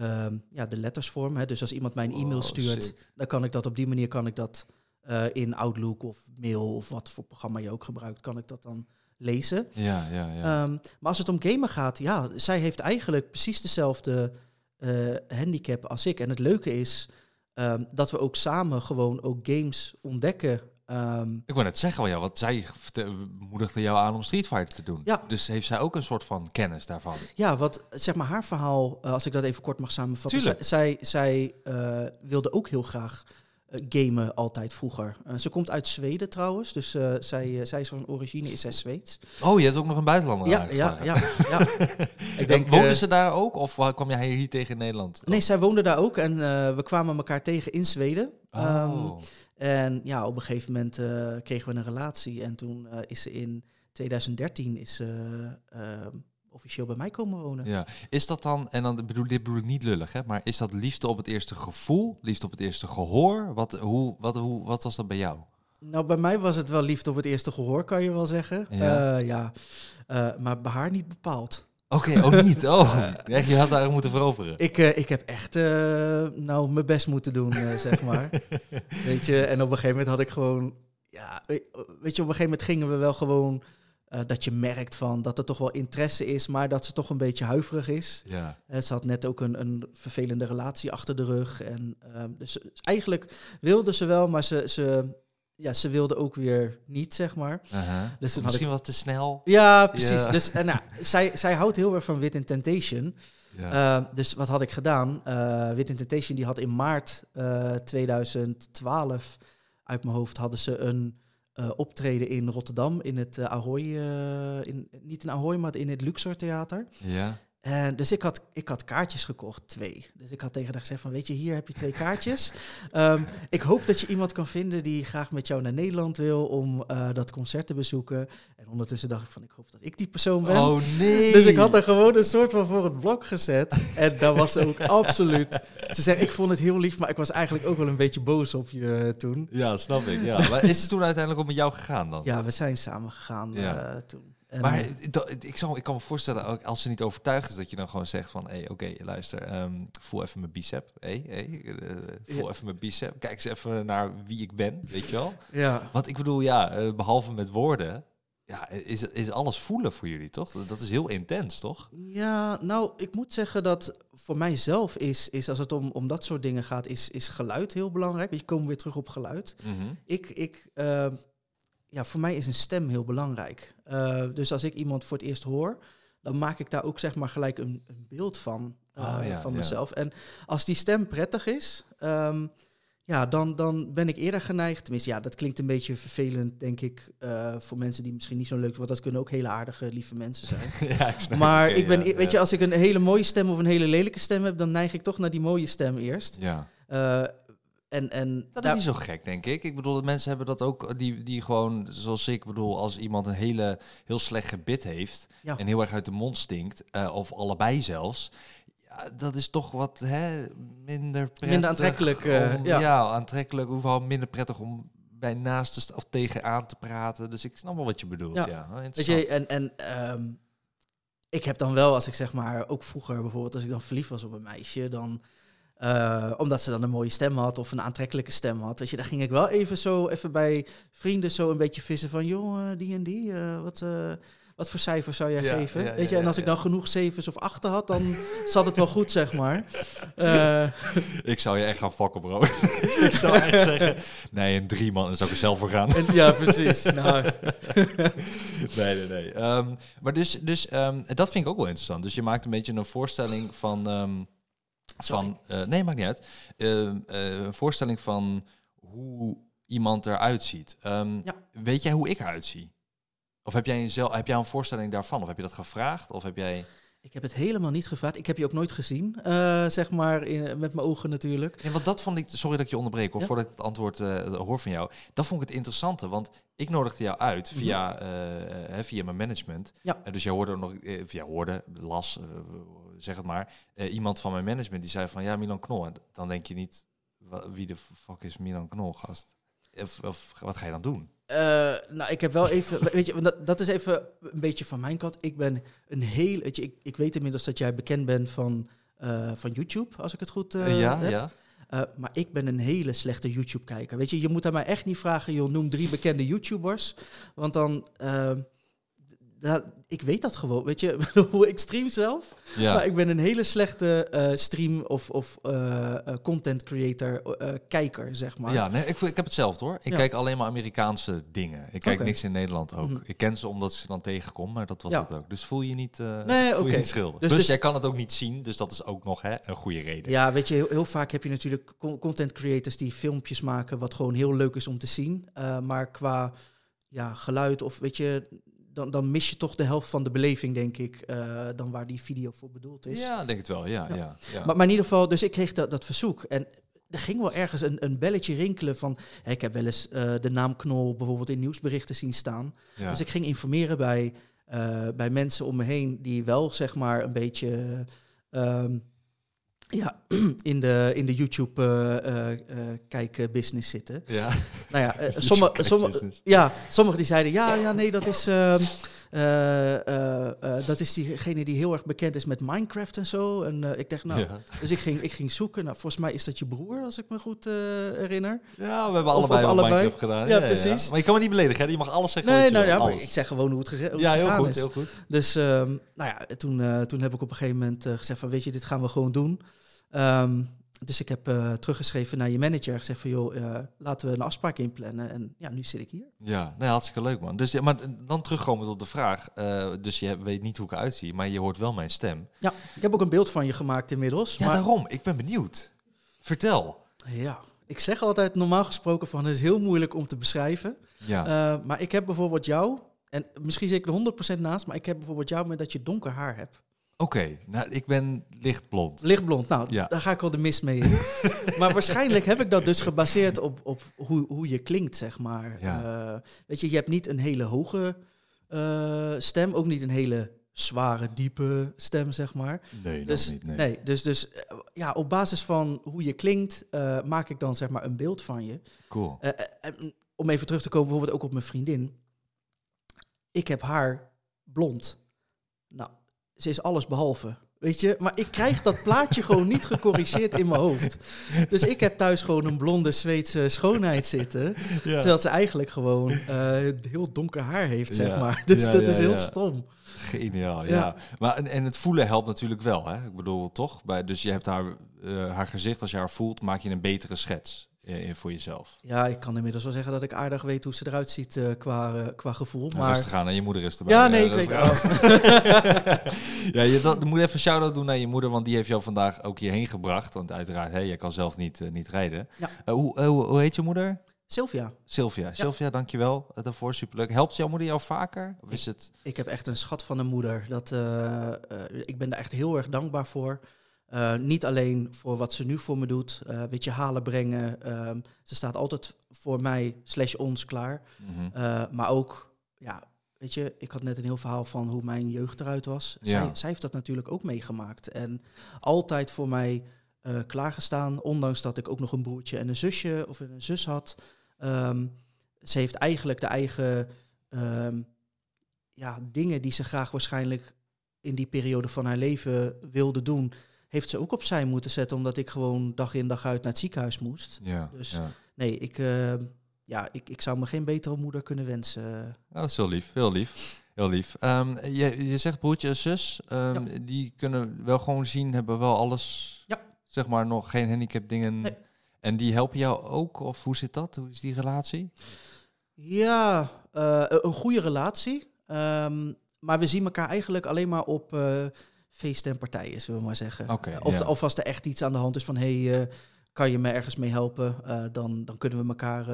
uh, ja, de letters vormen. Hè. Dus als iemand mij een e-mail Oh, stuurt, sick. dan kan ik dat op die manier kan ik dat uh, in Outlook of mail of wat voor programma je ook gebruikt, kan ik dat dan lezen. Ja, ja, ja. Um, maar als het om gamen gaat, ja, zij heeft eigenlijk precies dezelfde uh, handicap als ik. En het leuke is um, dat we ook samen gewoon ook games ontdekken. Um, Ik wou net zeggen, wel, ja, want zij moedigde jou aan om Street Fighter te doen. Ja. Dus heeft zij ook een soort van kennis daarvan? ja, wat zeg maar haar verhaal, uh, als ik dat even kort mag samenvatten. Tuurlijk. Zij, zij uh, wilde ook heel graag gamen altijd vroeger. Uh, ze komt uit Zweden trouwens, dus uh, zij, zij is van origine is zij Zweeds. Oh, je hebt ook nog een buitenlander Ja, ja, ja, ja. Ik denk, Woonde eh, ze daar ook of wa- kwam jij hier tegen in Nederland? Nee, zij woonde daar ook en we kwamen elkaar tegen in Zweden. Oh. Um, en ja, op een gegeven moment kregen we een relatie en toen is ze in 2013 is ze officieel bij mij komen wonen. Ja, is dat dan, en dan bedoel, dit bedoel ik niet lullig, hè, maar is dat liefde op het eerste gevoel, liefde op het eerste gehoor? Wat, hoe, wat, hoe, wat was dat bij jou? Nou, bij mij was het wel liefde op het eerste gehoor, kan je wel zeggen. Ja. Uh, ja. Uh, maar bij haar niet bepaald. Oké, okay, oh niet. Oh, echt, je had haar moeten veroveren. Ik, uh, ik heb echt uh, nou, mijn best moeten doen, uh, zeg maar. weet je, en op een gegeven moment had ik gewoon... Ja, weet je, op een gegeven moment gingen we wel gewoon... Uh, dat je merkt van dat er toch wel interesse is, maar dat ze toch een beetje huiverig is. Ja. Uh, ze had net ook een, een vervelende relatie achter de rug. En, uh, dus eigenlijk wilde ze wel, maar ze, ze, ja, ze wilde ook weer niet, zeg maar. -huh. Dus Misschien ik... was te snel. Ja, precies. Ja. Dus, en, nou, zij, zij houdt heel erg van Wit in Temptation. Ja. Uh, dus wat had ik gedaan? Wit in Temptation die had in maart uh, 2012 uit mijn hoofd hadden ze een uh, optreden in Rotterdam in het uh, Ahoy, uh, in, niet in Ahoy, maar in het Luxor Theater. Ja. En dus ik had, ik had kaartjes gekocht, twee. Dus ik had tegen haar gezegd van, weet je, hier heb je twee kaartjes. um, ik hoop dat je iemand kan vinden die graag met jou naar Nederland wil om uh, dat concert te bezoeken. En ondertussen dacht ik van, ik hoop dat ik die persoon ben. Oh nee! Dus ik had er gewoon een soort van voor het blok gezet. En dat was ook absoluut... Ze zei, ik vond het heel lief, maar ik was eigenlijk ook wel een beetje boos op je uh, toen. Ja, snap ik. Ja. maar is het toen uiteindelijk ook met jou gegaan dan? Ja, we zijn samen gegaan Ja. toen. En, Maar eh, ik, zou, ik kan me voorstellen, ook als ze niet overtuigd is, dat je dan gewoon zegt van, hé, oké, luister, ehm, voel even mijn bicep. Hé, hey, voel Ja. even mijn bicep. Kijk eens even naar wie ik ben, weet je wel? ja, Want ik bedoel, ja, eh, behalve met woorden, ja, is, is alles voelen voor jullie, toch? Dat is heel intens, toch? Ja, nou, ik moet zeggen dat voor mijzelf is, is als het om, om dat soort dingen gaat, is, is geluid heel belangrijk. Je komen weer terug op geluid. Mhm. Ik, ik, eh, ja, voor mij is een stem heel belangrijk. Eh, dus als ik iemand voor het eerst hoor, dan maak ik daar ook zeg maar gelijk een, een beeld van, eh, Ah, ja, van ja. mezelf. En als die stem prettig is, ehm, ja, dan, dan ben ik eerder geneigd. Tenminste, ja, dat klinkt een beetje vervelend, denk ik, eh, voor mensen die misschien niet zo leuk zijn. Want dat kunnen ook hele aardige, lieve mensen zijn. ja, ik snap Maar ik ben, ja, weet je, als ik een hele mooie stem of een hele lelijke stem heb, dan neig ik toch naar die mooie stem eerst. Ja. En, en Dat is niet zo gek, denk ik. Ik bedoel, dat mensen hebben dat ook, die, die gewoon, zoals ik bedoel, als iemand een hele, heel slecht gebit heeft Ja. en heel erg uit de mond stinkt, eh, of allebei zelfs, ja, dat is toch wat hè, minder prettig. Minder aantrekkelijk, eh, om- ja. ja. aantrekkelijk, hoewel minder prettig om bij naasten st- of tegenaan te praten. Dus ik snap wel wat je bedoelt, ja. Ja. Weet je, en, en ehm, ik heb dan wel, als ik zeg maar, ook vroeger bijvoorbeeld, als ik dan verliefd was op een meisje, dan, eh, omdat ze dan een mooie stem had of een aantrekkelijke stem had, weet je, dan ging ik wel even zo, even bij vrienden zo een beetje vissen van, joh, eh, die en die, eh, wat, wat voor cijfer zou jij Ja, geven? ja, weet je, ja, en als ik dan genoeg zevens of achten had, dan zat het wel goed, zeg maar. Ik zou je echt gaan fokken, bro. ik zou echt zeggen, nee, een drie man, dan zou ik er zelf voor gaan. en, ja, precies. Nou, nee, nee, nee. Ehm, maar dus, dus ehm, dat vind ik ook wel interessant. Dus je maakt een beetje een voorstelling van... ehm, van eh, nee, maakt niet uit. Ehm, eh, een voorstelling van hoe iemand eruit ziet. Ehm, Ja. Weet jij hoe ik eruit zie? Of heb jij, jezelf, heb jij een voorstelling daarvan? Of heb je dat gevraagd? Of heb jij... ik heb het helemaal niet gevraagd. Ik heb je ook nooit gezien, eh, zeg maar, in, met mijn ogen natuurlijk. Nee, want dat vond ik... Sorry dat ik je onderbreek, of Ja. voordat ik het antwoord eh, hoor van jou. Dat vond ik het interessante, want ik nodigde jou uit via, eh, via mijn management. Mhm. Ja. Dus jij hoorde nog... via hoorde, las, zeg het maar. iemand van mijn management die zei van... Ja, Milan Knol. En dan denk je niet... Wie de fuck is Milan Knol, gast? Of, of wat ga je dan doen? Eh, nou, ik heb wel even, weet je, dat, dat is even een beetje van mijn kant. Ik ben een heel, weet je, ik, ik weet inmiddels dat jij bekend bent van, eh, van YouTube, als ik het goed eh, ja, heb. ja. Maar ik ben een hele slechte YouTube-kijker. Weet je, je moet aan mij echt niet vragen, joh, noem drie bekende YouTubers. Want dan, eh, da- ik weet dat gewoon, weet je. Ik stream zelf, ja. maar ik ben een hele slechte eh, stream- of, of eh, eh, content creator eh, kijker, zeg maar. Ja, nee, ik, ik heb hetzelfde hoor. Ik Ja. kijk alleen maar Amerikaanse dingen. Ik kijk niks in Nederland ook. Mhm. Ik ken ze omdat ze dan tegenkom, maar dat was Ja. het ook. Dus voel je niet, Nee, voel je niet schuldig. Dus- Dus, dus- jij kan het ook niet zien, dus dat is ook nog hè, een goede reden. Ja, weet je, heel, heel vaak heb je natuurlijk con- content creators die filmpjes maken wat gewoon heel leuk is om te zien. Maar qua ja, geluid of weet je, dan, dan mis je toch de helft van de beleving, denk ik, uh, dan waar die video voor bedoeld is. Ja, denk het wel. Ja, ja. Ja. ja, Maar, maar in ieder geval, dus ik kreeg dat, dat verzoek. En er ging wel ergens een, een belletje rinkelen van... Ik heb wel eens uh, de naam Knol bijvoorbeeld in nieuwsberichten zien staan. Ja. Dus ik ging informeren bij, uh, bij mensen om me heen... die wel, zeg maar, een beetje... Um, ja, in de, in de YouTube-kijkbusiness uh, zitten. Ja. Nou ja, uh, sommige, sommige, ja, sommige die zeiden... Ja, ja, nee, dat is... Uh, dat is diegene die heel erg bekend is met Minecraft en zo. En ik dacht, nou... Ja. Dus ik ging, ik ging zoeken. Nou, volgens mij is dat je broer, als ik me goed herinner. Ja, we hebben allebei, of, allebei. Minecraft gedaan. Ja, ja precies. Ja. Maar je kan me niet beledigen, hè? Je mag alles zeggen. Nee, nou ja, ik zeg gewoon hoe het, hoe ja, heel goed, is. heel goed. Dus um, nou ja, toen, toen heb ik op een gegeven moment gezegd van, weet je, dit gaan we gewoon doen. Um, dus ik heb uh, teruggeschreven naar je manager. Gezegd van, joh, uh, laten we een afspraak inplannen. En ja, nu zit ik hier. Ja, nee, hartstikke leuk, man. Dus, ja, maar dan terugkomen op de vraag. Uh, dus je weet niet hoe ik eruit zie, maar je hoort wel mijn stem. Ja, ik heb ook een beeld van je gemaakt inmiddels. Ja, maar... daarom. Ik ben benieuwd. Vertel. Ja, ik zeg altijd normaal gesproken van, het is heel moeilijk om te beschrijven. Ja. Maar ik heb bijvoorbeeld jou, en misschien zit ik er 100% naast, maar ik heb bijvoorbeeld jou met dat je donker haar hebt. Oké, okay, nou, ik ben lichtblond. Lichtblond, nou, ja. daar ga ik wel de mist mee in. maar waarschijnlijk heb ik dat dus gebaseerd op, op hoe, hoe je klinkt, zeg maar. Ja. Uh, weet je, je hebt niet een hele hoge uh, stem, ook niet een hele zware, diepe stem, zeg maar. Nee, dus, niet. Nee. nee dus, dus ja, op basis van hoe je klinkt, uh, maak ik dan zeg maar een beeld van je. Cool. Om even terug te komen, bijvoorbeeld ook op mijn vriendin. Ik heb haar blond. Nou, ze is alles behalve. Weet je, maar ik krijg dat plaatje gewoon niet gecorrigeerd in mijn hoofd. Dus ik heb thuis gewoon een blonde Zweedse schoonheid zitten. Terwijl ze eigenlijk gewoon uh, heel donker haar heeft, zeg maar. Dus dat is heel stom. Geniaal, ja. Maar en, en, het voelen helpt natuurlijk wel, hè? Ik bedoel, toch? Bij, dus je hebt haar, uh, haar gezicht, als je haar voelt, maak je een betere schets. Eh, voor jezelf? Ja, ik kan inmiddels wel zeggen dat ik aardig weet hoe ze eruit ziet uh, qua, uh, qua gevoel. Maar... Rustig gaan en je moeder is erbij. Ja, nee, ik weet het ja, je dat, moet even shout-out doen naar je moeder, want die heeft jou vandaag ook hierheen gebracht. Want uiteraard, hè, je kan zelf niet, niet rijden. Ja. hoe, hoe heet je moeder? Sylvia. Sylvia, ja. Sylvia, dankjewel daarvoor. Superleuk. Helpt jouw moeder jou vaker? Of is het... ik heb echt een schat van een moeder. Dat, ik ben daar echt heel erg dankbaar voor. Uh, niet alleen voor wat ze nu voor me doet, uh, weet je, halen, brengen. Um, ze staat altijd voor mij, slash ons, klaar. Mm -hmm. uh, maar ook, ja, weet je, ik had net een heel verhaal van hoe mijn jeugd eruit was. Ja. Zij, zij, heeft dat natuurlijk ook meegemaakt. En altijd voor mij klaargestaan, ondanks dat ik ook nog een broertje en een zusje of een zus had. Um, ze heeft eigenlijk de eigen um, ja, dingen die ze graag waarschijnlijk in die periode van haar leven wilde doen heeft ze ook opzij moeten zetten, omdat ik gewoon dag in dag uit naar het ziekenhuis moest. Ja, dus nee, ik, uh, ja, ik, ik zou me geen betere moeder kunnen wensen. Ja, dat is heel lief, heel lief. Heel lief. Um, je, je zegt broertje en zus, um, ja. die kunnen wel gewoon zien, hebben wel alles, ja. zeg maar, nog geen handicap dingen. Nee. En die helpen jou ook, of hoe zit dat? Hoe is die relatie? Ja, uh, een goede relatie. Um, maar we zien elkaar eigenlijk alleen maar op uh, feesten en partijen, zullen we maar zeggen. Okay, of, of als er echt iets aan de hand is van, hey, uh, kan je me ergens mee helpen? Uh, dan, dan kunnen we elkaar,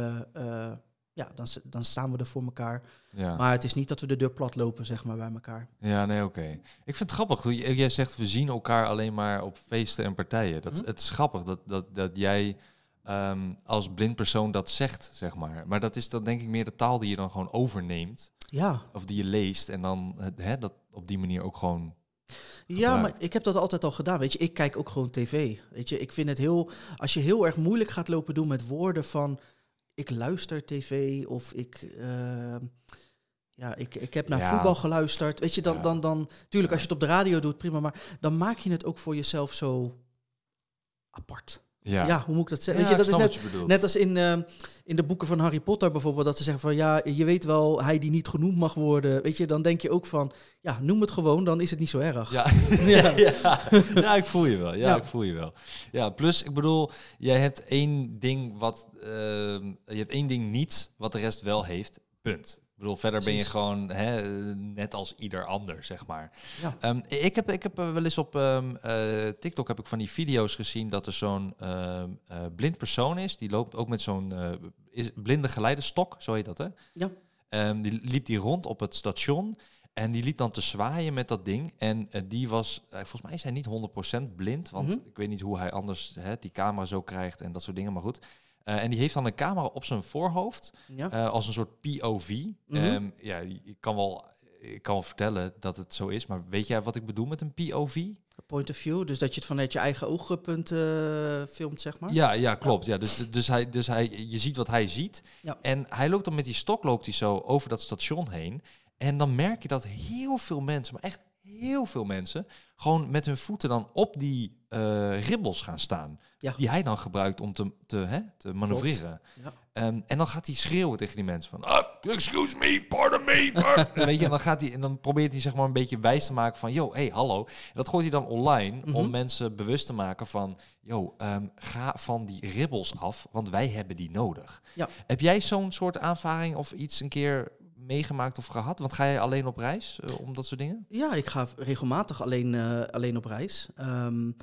ja, dan, dan staan we er voor elkaar. Ja. Maar het is niet dat we de deur plat lopen, zeg maar, bij elkaar. Ja, nee, oké. Okay. Ik vind het grappig. Jij zegt, we zien elkaar alleen maar op feesten en partijen. Dat, hm? Het is grappig dat, dat, dat jij... Um, als blind persoon dat zegt, zeg maar. Maar dat is dan denk ik meer de taal die je dan gewoon overneemt. Ja. Of die je leest en dan hè, dat op die manier ook gewoon ja, maar ik heb dat altijd al gedaan. Weet je, ik kijk ook gewoon tv. Weet je, ik vind het heel. Als je heel erg moeilijk gaat lopen doen met woorden van. Ik luister tv of ik. Uh, ja, ik, ik heb naar ja. voetbal geluisterd. Weet je, dan, ja. dan, dan. Tuurlijk, als je het op de radio doet, prima. Maar dan maak je het ook voor jezelf zo apart. Ja. ja, hoe moet ik dat zeggen? Ja, weet je, dat is net, net als in, uh, in de boeken van Harry Potter bijvoorbeeld, dat ze zeggen van ja, je weet wel, hij die niet genoemd mag worden. Weet je, dan denk je ook van ja, noem het gewoon, dan is het niet zo erg. Ja, ja. ja. ja ik voel je wel. Ja, ik voel je wel. Ja, plus, ik bedoel, jij hebt één ding wat, uh, je hebt één ding niet wat de rest wel heeft. Punt. Bedoel, verder Precies. ben je gewoon hè, net als ieder ander, zeg maar. Ja. Um, ik, heb, ik heb wel eens op um, uh, TikTok heb ik van die video's gezien dat er zo'n uh, uh, blind persoon is. Die loopt ook met zo'n blinde geleidestok, zo heet dat, hè? Ja. Um, die liep die rond op het station. En die liep dan te zwaaien met dat ding. En die was, volgens mij is hij niet 100% blind. Want mm -hmm. ik weet niet hoe hij anders hè, die camera zo krijgt en dat soort dingen. Maar goed. Uh, en die heeft dan een camera op zijn voorhoofd ja. uh, als een soort POV. Mm -hmm. um, ja, ik kan, wel, ik kan wel vertellen dat het zo is, maar weet jij wat ik bedoel met een POV? Point of view, dus dat je het vanuit je eigen oogpunt uh, filmt, zeg maar. Ja, ja klopt. Ja. ja. dus, dus, hij, dus hij, je ziet wat hij ziet. Ja. En hij loopt dan met die stok loopt hij zo over dat station heen. En dan merk je dat heel veel mensen, maar echt heel veel mensen, gewoon met hun voeten dan op die uh, ribbels gaan staan. Ja. Die hij dan gebruikt om te, te, hè, te manoeuvreren. Ja. Um, en dan gaat hij schreeuwen tegen die mensen van... Oh, excuse me, pardon me. Pardon. Weet je, en dan, gaat hij, en dan probeert hij zeg maar een beetje wijs te maken van... Yo, hey, hallo. En dat gooit hij dan online mm -hmm. om mensen bewust te maken van... Yo, um, ga van die ribbels af, want wij hebben die nodig. Ja. Heb jij zo'n soort aanvaring of iets een keer meegemaakt of gehad? Want ga je alleen op reis uh, om dat soort dingen? Ja, ik ga regelmatig alleen, uh, alleen op reis. Um,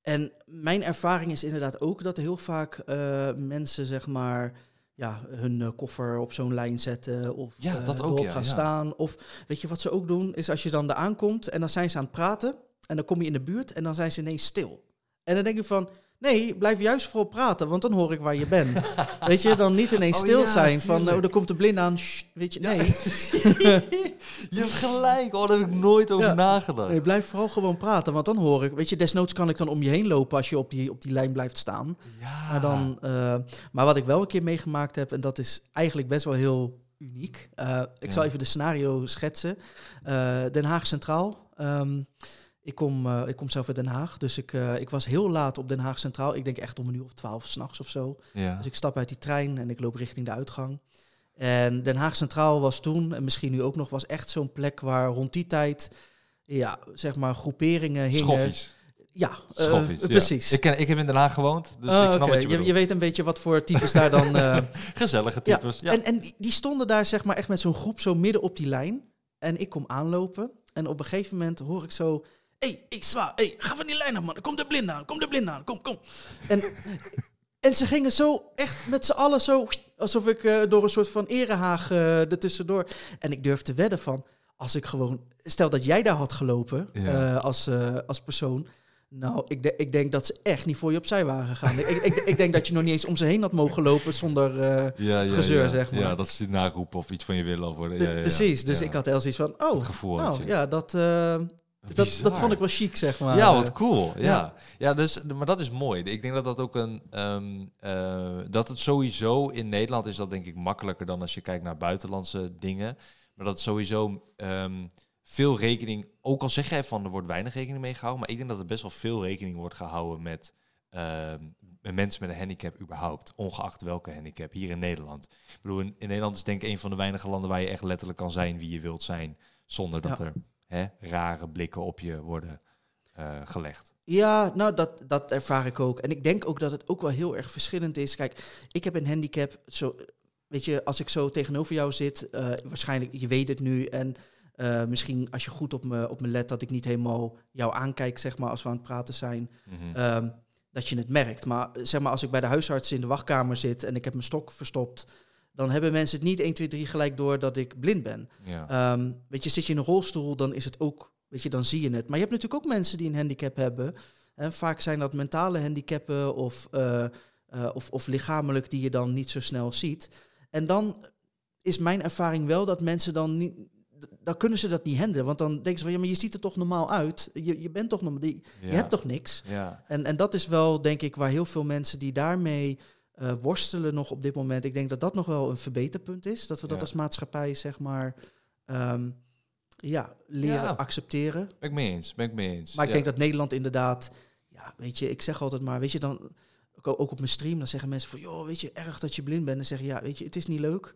en mijn ervaring is inderdaad ook dat heel vaak uh, mensen, zeg maar, ja, hun koffer op zo'n lijn zetten of ja, dat ook, ja, gaan ja. staan. Of weet je wat ze ook doen, is als je dan er aankomt en dan zijn ze aan het praten en dan kom je in de buurt en dan zijn ze ineens stil. En dan denk je van, Nee, blijf juist vooral praten, want dan hoor ik waar je bent. weet je, dan niet ineens oh, stil ja, zijn tuurlijk. van, oh, er komt de blind aan, Shh, weet je, nee. je hebt gelijk, oh, daar heb ik nooit over ja. nagedacht. Nee, blijf vooral gewoon praten, want dan hoor ik, weet je, desnoods kan ik dan om je heen lopen als je op die, op die lijn blijft staan. Ja. Maar, dan, uh, maar wat ik wel een keer meegemaakt heb, en dat is eigenlijk best wel heel uniek. Eh, ik zal even de scenario schetsen. Eh, Den Haag Centraal. Ehm, ik, kom, eh, ik kom zelf uit Den Haag, dus ik, eh, ik was heel laat op Den Haag Centraal. Ik denk echt om een uur of twaalf s'nachts of zo. Ja. Dus ik stap uit die trein en ik loop richting de uitgang. En Den Haag Centraal was toen, en misschien nu ook nog, was echt zo'n plek waar rond die tijd, ja, zeg maar, groeperingen hingen. Schoffies. Ja, eh, Schoffies, precies. Ik, ken, ik heb in Den Haag gewoond, dus Ah, ik snap oké. wat je je, je weet een beetje wat voor types daar dan... Gezellige types. Ja. En, en die stonden daar zeg maar echt met zo'n groep zo midden op die lijn. En ik kom aanlopen. En op een gegeven moment hoor ik zo... Hé, hey, hey, zwaar, hey, ga van die lijn af, man. Kom de blind aan, kom de blind aan, kom, kom. En, en ze gingen zo echt met z'n allen zo... Alsof ik eh, door een soort van erehaag eh ertussendoor... En ik durf te wedden van... Als ik gewoon... Stel dat jij daar had gelopen Ja. eh, als, eh, als persoon... Nou, ik, de- ik denk dat ze echt niet voor je opzij waren gegaan. ik, ik, ik denk dat je nog niet eens om ze heen had mogen lopen zonder... eh, ja, ja, gezeur, ja. zeg maar. Ja, dat is die naroep of iets van je willen of worden. Ja, ja, ja. Precies, dus Ja. ik had heel zoiets van, oh, gevoel had nou je. ja, dat, eh, dat, dat vond ik wel chic, zeg maar. Ja, wat cool. Ja. ja. Ja. dus, maar dat is mooi. Ik denk dat dat ook een. ehm, eh, dat het sowieso in Nederland is dat denk ik makkelijker dan als je kijkt naar buitenlandse dingen. Maar dat sowieso ehm, veel rekening. Ook al zeg jij van er wordt weinig rekening mee gehouden. Maar ik denk dat er best wel veel rekening wordt gehouden met. ehm, met mensen met een handicap überhaupt, ongeacht welke handicap, hier in Nederland. Ik bedoel, in, in Nederland is denk ik een van de weinige landen waar je echt letterlijk kan zijn wie je wilt zijn, zonder dat Ja. er hè, rare blikken op je worden eh, gelegd. Ja, nou, dat, dat ervaar ik ook. En ik denk ook dat het ook wel heel erg verschillend is. Kijk, ik heb een handicap, zo, weet je, als ik zo tegenover jou zit, eh, waarschijnlijk, je weet het nu, en eh, misschien als je goed op me, op me let, dat ik niet helemaal jou aankijk, zeg maar, als we aan het praten zijn. Mhm. Ehm, dat je het merkt. Maar zeg maar, als ik bij de huisarts in de wachtkamer zit en ik heb mijn stok verstopt, dan hebben mensen het niet 1, 2, 3 gelijk door dat ik blind ben. ja. Ehm, weet je, zit je in een rolstoel, dan is het ook, weet je, dan zie je het. Maar je hebt natuurlijk ook mensen die een handicap hebben. En vaak zijn dat mentale handicappen of, eh, eh, of, of lichamelijk die je dan niet zo snel ziet. En dan is mijn ervaring wel dat mensen dan niet, dan kunnen ze dat niet handelen. Want dan denken ze van, ja, maar je ziet er toch normaal uit. Je, je bent toch normaal, je Ja. hebt toch niks. Ja. En, en dat is wel, denk ik, waar heel veel mensen die daarmee eh, worstelen nog op dit moment. Ik denk dat dat nog wel een verbeterpunt is. Dat we dat Ja. als maatschappij, zeg maar, ehm, ja, leren Ja. accepteren. Ben ik mee eens. Ben ik mee eens. Maar ik Ja. denk dat Nederland inderdaad, ja, weet je, ik zeg altijd maar, weet je, dan ook ook op mijn stream, dan zeggen mensen van, joh, weet je, erg dat je blind bent. En zeggen, ja, weet je, het is niet leuk.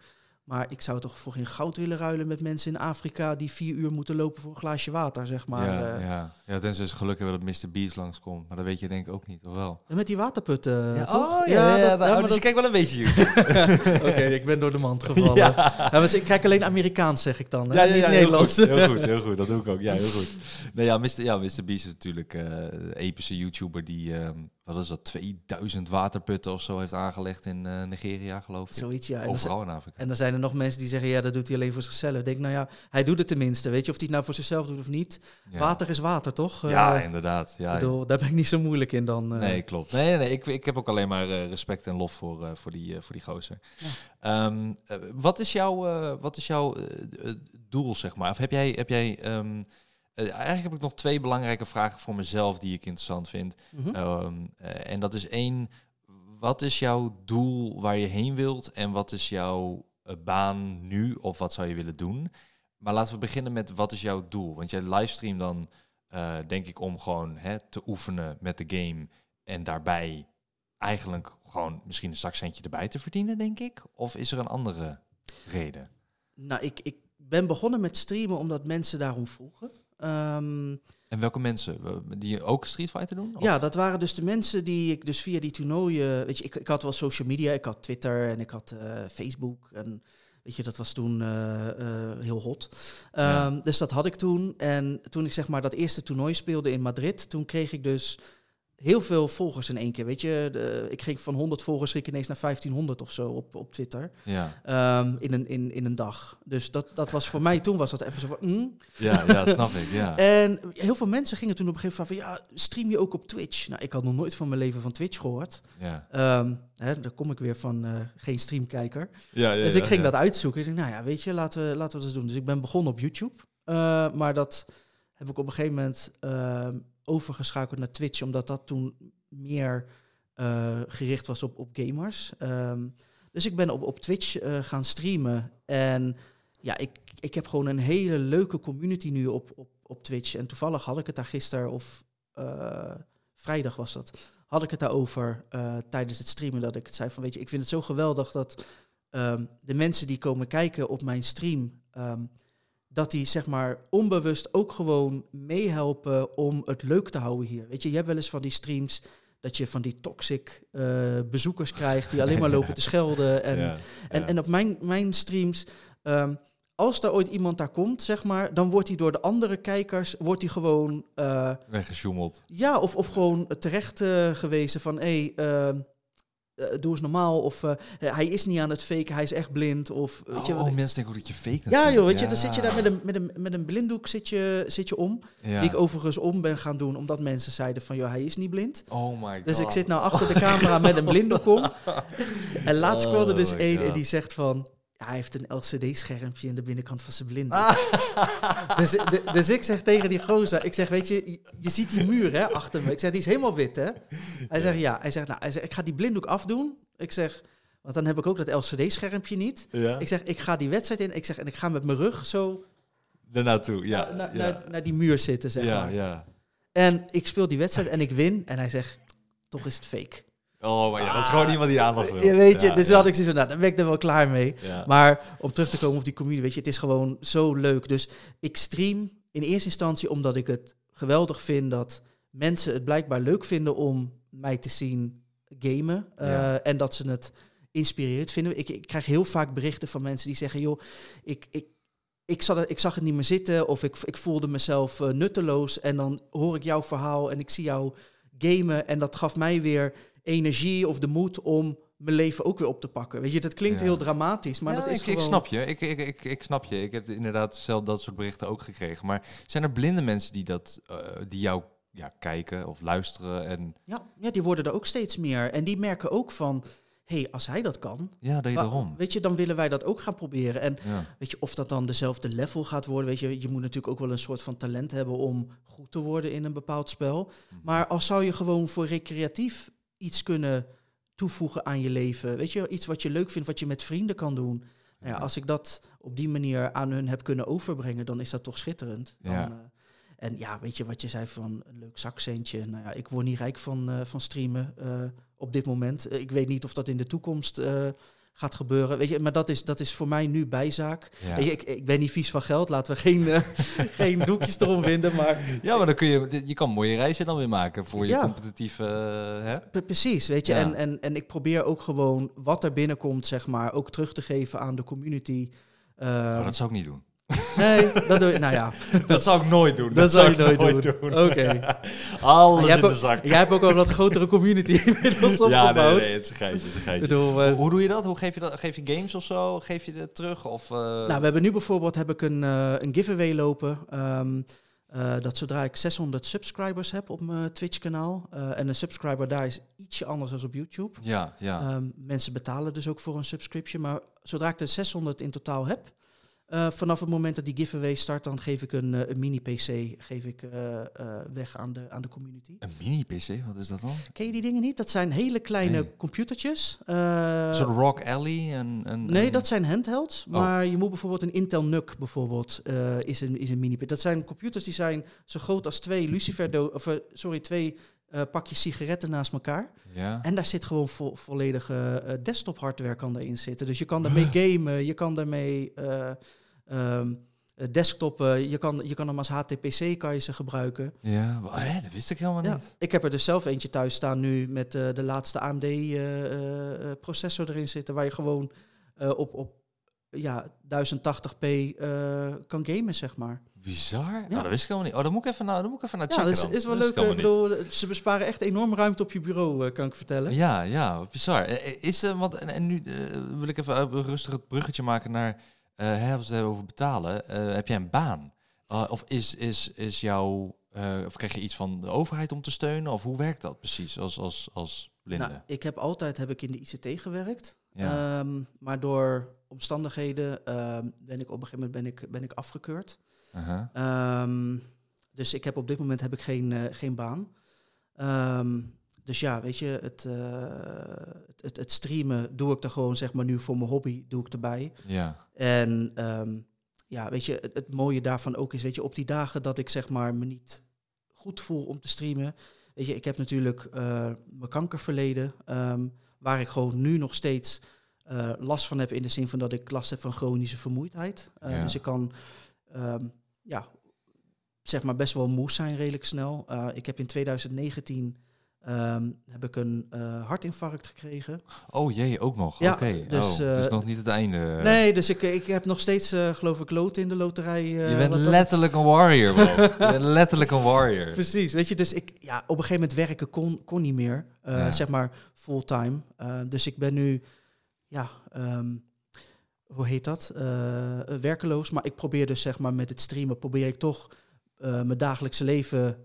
Maar ik zou toch voor geen goud willen ruilen met mensen in Afrika die vier uur moeten lopen voor een glaasje water, zeg maar. ja, eh. ja. ja, tenzij ze geluk hebben dat Mr. Beast langskomt. Maar dat weet je denk ik ook niet, of wel? En met die waterputten, Ja, toch? Oh, ja, ja, dat- ja, maar dus dat- je kijkt wel een beetje YouTube. Oké, ik ben door de mand gevallen. Ja. Ja. maar ik kijk alleen Amerikaans, zeg ik dan. Hè? Ja, ja, Niet ja, Nederlands. Heel goed, heel goed, heel goed. Dat doe ik ook. Ja, heel goed. Nee, ja, Mr. Ja, Mr. Beast is natuurlijk eh, een epische YouTuber die, ehm, wat is dat, 2000 waterputten of zo heeft aangelegd in eh, Nigeria, geloof ik. Zoiets, ja. Overal in Afrika. en dan zijn er nog mensen die zeggen, ja, dat doet hij alleen voor zichzelf. Ik denk, nou ja, hij doet het tenminste. Weet je, of hij het nou voor zichzelf doet of niet. Ja. Water is water, toch? Ja, Eh, inderdaad. Ja, bedoel, daar ben ik niet zo moeilijk in dan. eh. Nee, klopt. Nee, nee, nee. Ik, ik heb ook alleen maar respect en lof voor, voor, die, voor die gozer. Ehm, eh, wat is jouw, wat is jouw doel, zeg maar? Of heb jij... Heb jij ehm, eh, eigenlijk heb ik nog twee belangrijke vragen voor mezelf die ik interessant vind. Mhm. Ehm, eh, en dat is één, wat is jouw doel waar je heen wilt? En wat is jouw eh, baan nu? Of wat zou je willen doen? Maar laten we beginnen met wat is jouw doel? Want jij livestream dan, denk ik, om gewoon hè, te oefenen met de game. En daarbij eigenlijk gewoon misschien een zakcentje erbij te verdienen, denk ik? Of is er een andere reden? Nou, ik, ik ben begonnen met streamen omdat mensen daarom vroegen. Ehm, En welke mensen? Die ook Street Fighter doen? Of- Ja, dat waren dus de mensen die ik dus via die toernooien... Weet je, ik, ik had wel social media, ik had Twitter en ik had eh, Facebook. En weet je, dat was toen eh, eh, heel hot. Ja. Ehm, Dus dat had ik toen. En toen ik zeg maar dat eerste toernooi speelde in Madrid... toen kreeg ik dus heel veel volgers in één keer. Weet je, de, ik ging van 100 volgers ging ik ineens naar 1500 of zo op, op Twitter. Ja, Ehm, in, een, in, in een dag. Dus dat, dat was voor mij toen was dat even zo van... mm. ja, ja snap ik. Ja. En heel veel mensen gingen toen op een gegeven moment van... ja, stream je ook op Twitch? Nou, ik had nog nooit van mijn leven van Twitch gehoord. Ja. Ehm hè, daar kom ik weer van eh, geen streamkijker. Ja, ja, dus ik ging dat uitzoeken. Ik dacht, nou ja, weet je, laten we, laten we dat eens doen. Dus ik ben begonnen op YouTube. Eh, maar dat heb ik op een gegeven moment ehm, overgeschakeld naar Twitch... omdat dat toen meer eh, gericht was op, op gamers. Ehm, dus ik ben op, op Twitch eh, gaan streamen. En ja, ik, ik heb gewoon een hele leuke community nu op, op, op Twitch. En toevallig had ik het daar gisteren, of eh, vrijdag was dat, had ik het daarover tijdens het streamen. Dat ik het zei van, weet je, ik vind het zo geweldig dat ehm, de mensen die komen kijken op mijn stream... Ehm, dat die zeg maar onbewust ook gewoon meehelpen om het leuk te houden hier. Weet je, je hebt wel eens van die streams dat je van die toxic uh, bezoekers krijgt die alleen maar lopen te schelden. En, ja, en, en op mijn, mijn streams, um, als er ooit iemand daar komt, zeg maar, dan wordt hij door de andere kijkers, wordt hij gewoon... Uh, Weggesjoemeld. Ja, of, of gewoon terecht uh, gewezen van, hé, hey, uh, doe eens normaal. Of uh, hij is niet aan het faken, hij is echt blind. Of, weet oh, je, oh, mensen denken ook dat je fake Ja joh, weet ja. je, dan zit je daar met een, met een, met een blinddoek zit je, zit je om. Ja. Die ik overigens om ben gaan doen, omdat mensen zeiden van, joh, hij is niet blind. Oh my god. Dus ik zit nou achter de camera met een blinddoek om. En laatst oh kwam er dus één en die zegt van... Hij heeft een LCD-schermpje in de binnenkant van zijn blind. dus, de, dus ik zeg tegen die gozer, ik zeg, weet je, je ziet die muur hè, achter me. Ik zeg, die is helemaal wit, hè? Hij zegt, ja. Hij zegt, nou, hij zegt, ik ga die blinddoek afdoen. Ik zeg, want dan heb ik ook dat LCD-schermpje niet. Ja. Ik zeg, ik ga die wedstrijd in. Ik zeg, en ik ga met mijn rug zo... Daarnaartoe, ja. Na, na, ja. Naar, naar, die muur zitten, zeg ja, maar. Ja, En ik speel die wedstrijd en ik win. En hij zegt, toch is het fake. Oh, maar ja, dat is gewoon iemand die aandacht wil. Je weet je, Ja, dus ja. had ik zoiets van, nou, dan ben ik er wel klaar mee. Ja. Maar om terug te komen op die community, weet je, het is gewoon zo leuk. Dus ik stream in eerste instantie omdat ik het geweldig vind dat mensen het blijkbaar leuk vinden om mij te zien gamen. eh, en dat ze het inspirerend vinden. Ik, ik krijg heel vaak berichten van mensen die zeggen, joh, ik... ik ik, zat, ik zag het niet meer zitten of ik, ik voelde mezelf eh, nutteloos. En dan hoor ik jouw verhaal en ik zie jou gamen. En dat gaf mij weer energie of de moed om mijn leven ook weer op te pakken. Weet je, dat klinkt Ja. heel dramatisch, maar Ja, dat is ik, gewoon... ik snap je. Ik, ik, ik, ik snap je. Ik heb inderdaad zelf dat soort berichten ook gekregen. Maar zijn er blinde mensen die, dat, eh, die jou ja, kijken of luisteren? En Ja, ja, die worden er ook steeds meer. En die merken ook van, hé, hey, als hij dat kan, ja, dat je daarom. weet je, dan willen wij dat ook gaan proberen. En Ja. weet je, of dat dan dezelfde level gaat worden, weet je, je moet natuurlijk ook wel een soort van talent hebben om goed te worden in een bepaald spel. Maar als zou je gewoon voor recreatief iets kunnen toevoegen aan je leven, weet je, iets wat je leuk vindt, wat je met vrienden kan doen. Nou ja, als ik dat op die manier aan hun heb kunnen overbrengen, dan is dat toch schitterend. Dan, Ja. eh, en ja, weet je wat je zei van een leuk zakcentje. Nou ja, ik word niet rijk van, eh, van streamen eh, op dit moment. Ik weet niet of dat in de toekomst gaat gebeuren. Weet je, maar dat is, dat is voor mij nu bijzaak. Ja. Weet je, ik, ik ben niet vies van geld. Laten we geen, eh, geen doekjes erom vinden. Maar ja, maar dan kun je, je kan mooie reizen dan weer maken voor je Ja. competitieve... eh, hè? Precies, weet je. Ja. En, en, en ik probeer ook gewoon wat er binnenkomt, zeg maar, ook terug te geven aan de community. Nou, dat zou ik niet doen. Nee, dat doe ik. Nou ja, dat zou ik nooit doen. dat zou je nooit doen. Oké. Alles Jij in de ook- zak. Jij hebt ook al een wat grotere community inmiddels opgebouwd. Ja, nee, nee, het is een geitje. Het is een Ik geitje. bedoel, eh, hoe, hoe doe je dat? Hoe geef je dat? Geef je games of zo? Geef je het terug? Of, eh, Nou, we hebben nu bijvoorbeeld heb ik een, eh, een giveaway lopen. ehm, eh, dat zodra ik 600 subscribers heb op mijn Twitch-kanaal. eh, en een subscriber daar is ietsje anders dan op YouTube. ja, ja. Ehm, mensen betalen dus ook voor een subscription. Maar zodra ik er 600 in totaal heb, eh, vanaf het moment dat die giveaway start, dan geef ik een, eh, een mini-PC geef ik, eh, weg aan de, aan de community. een mini-PC, wat is dat dan? Ken je die dingen niet? Dat zijn hele kleine Nee. computertjes. Een soort Rock Alley? En, en, Nee, en- dat zijn handhelds. Oh. Maar je moet bijvoorbeeld een Intel NUC bijvoorbeeld is een, is een mini Dat zijn computers die zijn zo groot als twee Lucifer of sorry, twee eh, pakjes sigaretten naast elkaar. Ja. En daar zit gewoon vo volledige eh, desktop hardware kan daarin zitten. Dus je kan daarmee gamen, je kan daarmee eh, desktoppen, je kan, je kan hem als HTPC kan je ze gebruiken. Ja, hè, dat wist ik helemaal Ja. niet. Ik heb er dus zelf eentje thuis staan nu met de laatste AMD processor erin zitten, waar je gewoon op, op ja, 1080p eh, kan gamen, zeg maar. Bizar. Ja. dat wist ik helemaal niet. Oh, dan moet ik even naar, dan moet ik even naar Ja, checken dat is, is wel Dat leuk. niet. bedoel, ze besparen echt enorm ruimte op je bureau, eh, kan ik vertellen. Ja, ja, bizar. Eh, Is er, want, en, en nu eh, wil ik even eh, rustig het bruggetje maken naar, eh hè, als we het hebben over betalen. Eh, heb jij een baan? Of is, is, is jouw, eh, of krijg je iets van de overheid om te steunen? Of hoe werkt dat precies als, als, als blinde? Nou, ik heb altijd heb ik in de ICT gewerkt. ja. Ehm, maar door omstandigheden ehm, ben ik op een gegeven moment ben ik, ben ik afgekeurd. Ehm, dus ik heb op dit moment heb ik geen, eh, geen baan. Ehm, dus ja, weet je, het, eh, het, het, het streamen doe ik er gewoon, zeg maar, nu voor mijn hobby, doe ik erbij. Ja. En ehm, ja, weet je, het, het mooie daarvan ook is, weet je, op die dagen dat ik zeg maar me niet goed voel om te streamen. Weet je, ik heb natuurlijk eh, mijn kankerverleden, ehm, waar ik gewoon nu nog steeds last van heb in de zin van dat ik last heb van chronische vermoeidheid. Ja. Dus ik kan, ehm, ja, zeg maar best wel moe zijn redelijk snel. Eh, ik heb in 2019 ehm, heb ik een eh, hartinfarct gekregen. Oh jee, ook nog. Ja, Oké. dus, oh, dus eh, nog niet het einde. Nee, dus ik, ik heb nog steeds, geloof ik, lood in de loterij. je bent dat- letterlijk een warrior, bro. je bent letterlijk een warrior. Precies, weet je, dus ik, ja, op een gegeven moment werken kon, kon niet meer, Ja. zeg maar fulltime. Dus ik ben nu, ja, ehm, hoe heet dat? Eh, werkeloos, maar ik probeer dus zeg maar met het streamen, probeer ik toch eh, mijn dagelijkse leven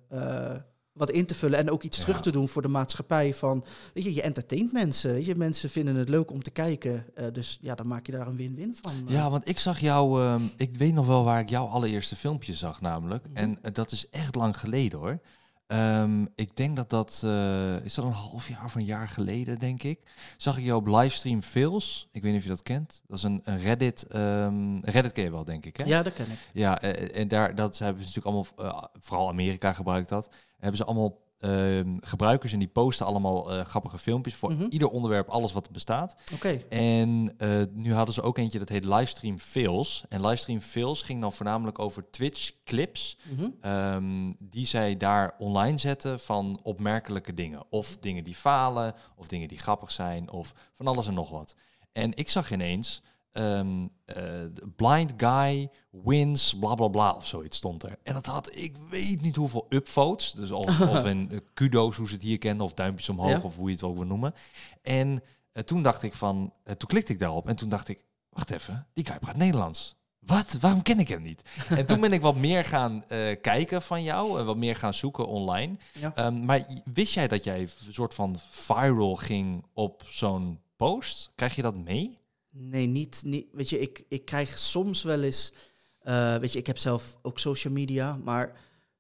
wat in te vullen en ook iets Ja. terug te doen voor de maatschappij van, weet je, je entertaint mensen, je, mensen vinden het leuk om te kijken, dus ja, dan maak je daar een win-win van. Ja, want ik zag jou, ehm, ik weet nog wel waar ik jouw allereerste filmpje zag namelijk. Mhm. En dat is echt lang geleden hoor. Ehm, ik denk dat dat, eh, is dat een half jaar of een jaar geleden denk ik. Zag ik jou op livestream Fails. Ik weet niet of je dat kent. Dat is een, een Reddit, ehm, Reddit ken je wel denk ik hè? ja, dat ken ik. Ja, eh, en daar dat hebben ze natuurlijk allemaal, eh, vooral Amerika gebruikt dat. Hebben ze allemaal ehm, gebruikers en die posten allemaal eh, grappige filmpjes voor Mhm. ieder onderwerp, alles wat er bestaat. Oké. En eh, nu hadden ze ook eentje dat heet Livestream Fails. En Livestream Fails ging dan voornamelijk over Twitch clips. Mhm. ehm, die zij daar online zetten van opmerkelijke dingen. Of dingen die falen, of dingen die grappig zijn, of van alles en nog wat. En ik zag ineens, ehm, eh, blind guy wins, bla bla bla, of zoiets stond er. En dat had, ik weet niet hoeveel upvotes, dus of, of in eh, kudo's, hoe ze het hier kennen, of duimpjes omhoog, Ja. of hoe je het ook wil noemen. En eh, toen dacht ik van, toen klikte ik daarop en toen dacht ik, wacht even, die guy praat Nederlands. Wat? Waarom ken ik hem niet? en toen ben ik wat meer gaan kijken van jou en wat meer gaan zoeken online. Ja. Ehm, maar wist jij dat jij een soort van viral ging op zo'n post? Krijg je dat mee? Nee, niet, niet. Weet je, ik, ik krijg soms wel eens. eh, weet je, ik heb zelf ook social media. Maar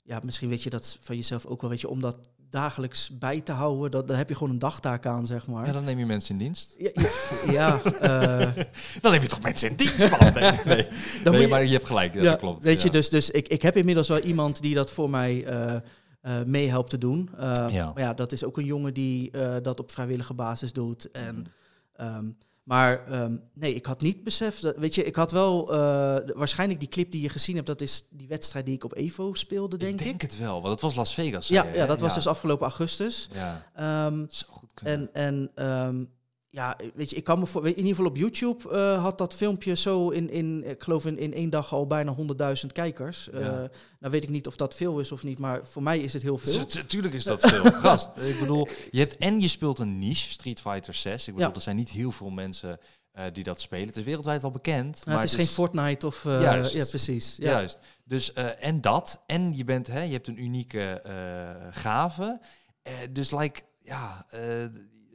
ja, misschien weet je dat van jezelf ook wel. Weet je, om dat dagelijks bij te houden, dat, dan heb je gewoon een dagtaak aan, zeg maar. Ja, dan neem je mensen in dienst. Ja, ja, ja, eh, Dan neem je toch mensen in dienst, man? Nee, nee. Nee, je- maar je hebt gelijk, ja, dat klopt. Weet je, dus, dus ik, ik heb inmiddels wel iemand die dat voor mij eh eh, mee helpt te doen. Ja. Maar ja, dat is ook een jongen die dat op vrijwillige basis doet. En Mhm. Maar ehm, nee, ik had niet beseft. Dat, weet je, ik had wel eh, waarschijnlijk die clip die je gezien hebt. Dat is die wedstrijd die ik op Evo speelde, denk ik ik. denk het wel, want het was Las Vegas. ja, je, ja, dat was dus afgelopen augustus. Ja, Ehm, zo goed kunnen. en en ehm, ja, weet je, ik kan me voor, in ieder geval op YouTube eh, had dat filmpje zo in, in ik geloof in, in één dag al bijna 100.000 kijkers. Eh, Ja. nou weet ik niet of dat veel is of niet, maar voor mij is het heel veel. Natuurlijk is dat veel. Gast, ik bedoel, je hebt en je speelt een niche, Street Fighter 6. Ik bedoel, Ja. er zijn niet heel veel mensen eh, die dat spelen. Het is wereldwijd wel bekend. Nou, het is geen Fortnite of... eh, Juist. Ja, precies. Ja. Juist. Dus eh, en dat. En je bent, hè, je hebt een unieke eh, gave. Eh, dus like, ja, eh,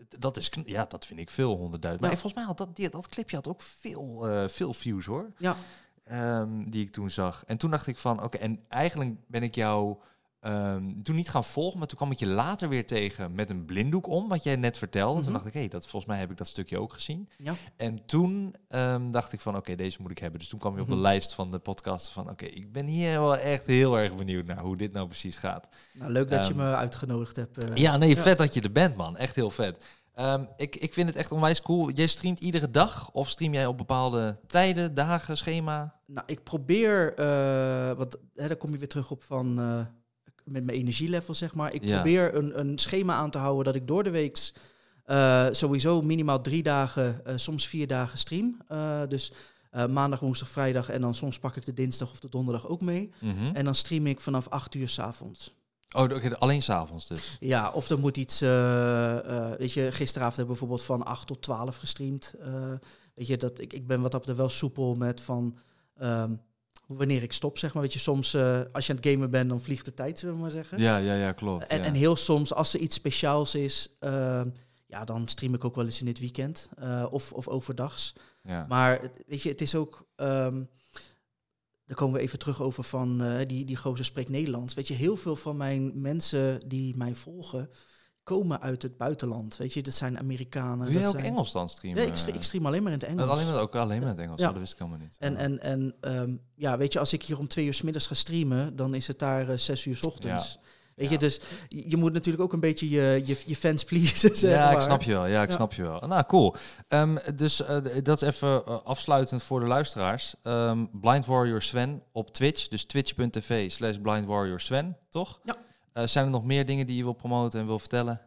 dat is, ja, dat vind ik veel, 100.000. Maar Ja. volgens mij had dat, die, dat clipje had ook veel, eh, veel views hoor. Ja. Ehm, die ik toen zag. En toen dacht ik van, oké, en eigenlijk ben ik jou ehm, toen niet gaan volgen, maar toen kwam ik je later weer tegen met een blinddoek om, wat jij net vertelde. Toen Mhm. dacht ik, hé, dat volgens mij heb ik dat stukje ook gezien. Ja. En toen ehm, dacht ik van, oké, deze moet ik hebben. Dus toen kwam je op de Mhm. lijst van de podcast van, oké, ik ben hier wel echt heel erg benieuwd naar hoe dit nou precies gaat. Nou, leuk dat je Ehm, me uitgenodigd hebt. eh. Ja, nee, Ja. vet dat je er bent, man. Echt heel vet. Ehm, ik, ik vind het echt onwijs cool. Jij streamt iedere dag of stream jij op bepaalde tijden, dagen, schema? Nou, ik probeer, eh want hè, daar kom je weer terug op van eh, met mijn energielevel, zeg maar. Ik Ja. probeer een, een schema aan te houden dat ik door de week eh, sowieso minimaal drie dagen, eh, soms vier dagen stream. Eh, dus maandag, woensdag, vrijdag en dan soms pak ik de dinsdag of de donderdag ook mee. Mhm. En dan stream ik vanaf acht uur s'avonds. Oh, oké, alleen s'avonds dus. Ja, of er moet iets, weet je, gisteravond hebben we bijvoorbeeld van 8 tot 12 gestreamd. Weet je, dat, ik, ik ben wat dat betreft wel soepel met van ehm, wanneer ik stop, zeg maar. Weet je, soms eh, als je aan het gamen bent, dan vliegt de tijd, zullen we maar zeggen. Ja, ja, ja, klopt. en, ja. en heel soms, als er iets speciaals is, ehm, ja, dan stream ik ook wel eens in het weekend eh, of, of overdags. ja. Maar weet je, het is ook. ehm daar komen we even terug over van eh, die, die gozer spreekt Nederlands. Weet je, heel veel van mijn mensen die mij volgen, komen uit het buitenland. Weet je, dat zijn Amerikanen. Doe dat ook zijn... Engels dan streamen? Nee, ik, stre- ik stream alleen maar in het Engels. Alleen maar, ook alleen maar in het Engels, Ja. ja. dat wist ik helemaal niet. En, en, en ehm, ja, weet je, als ik hier om twee uur s middags ga streamen, dan is het daar eh, zes uur s ochtends. Weet Ja. je, dus je je moet natuurlijk ook een beetje je, je, je fans pleasen, zeg ja, ik snap je wel. Ja, ik Ja. snap je wel. Nou, cool. Ehm, dus eh, dat is even eh, afsluitend voor de luisteraars. Ehm, Blind Warrior Sven op Twitch. Dus twitch.tv slash Blind Warrior Sven, toch? Ja. Eh, zijn er nog meer dingen die je wil promoten en wil vertellen?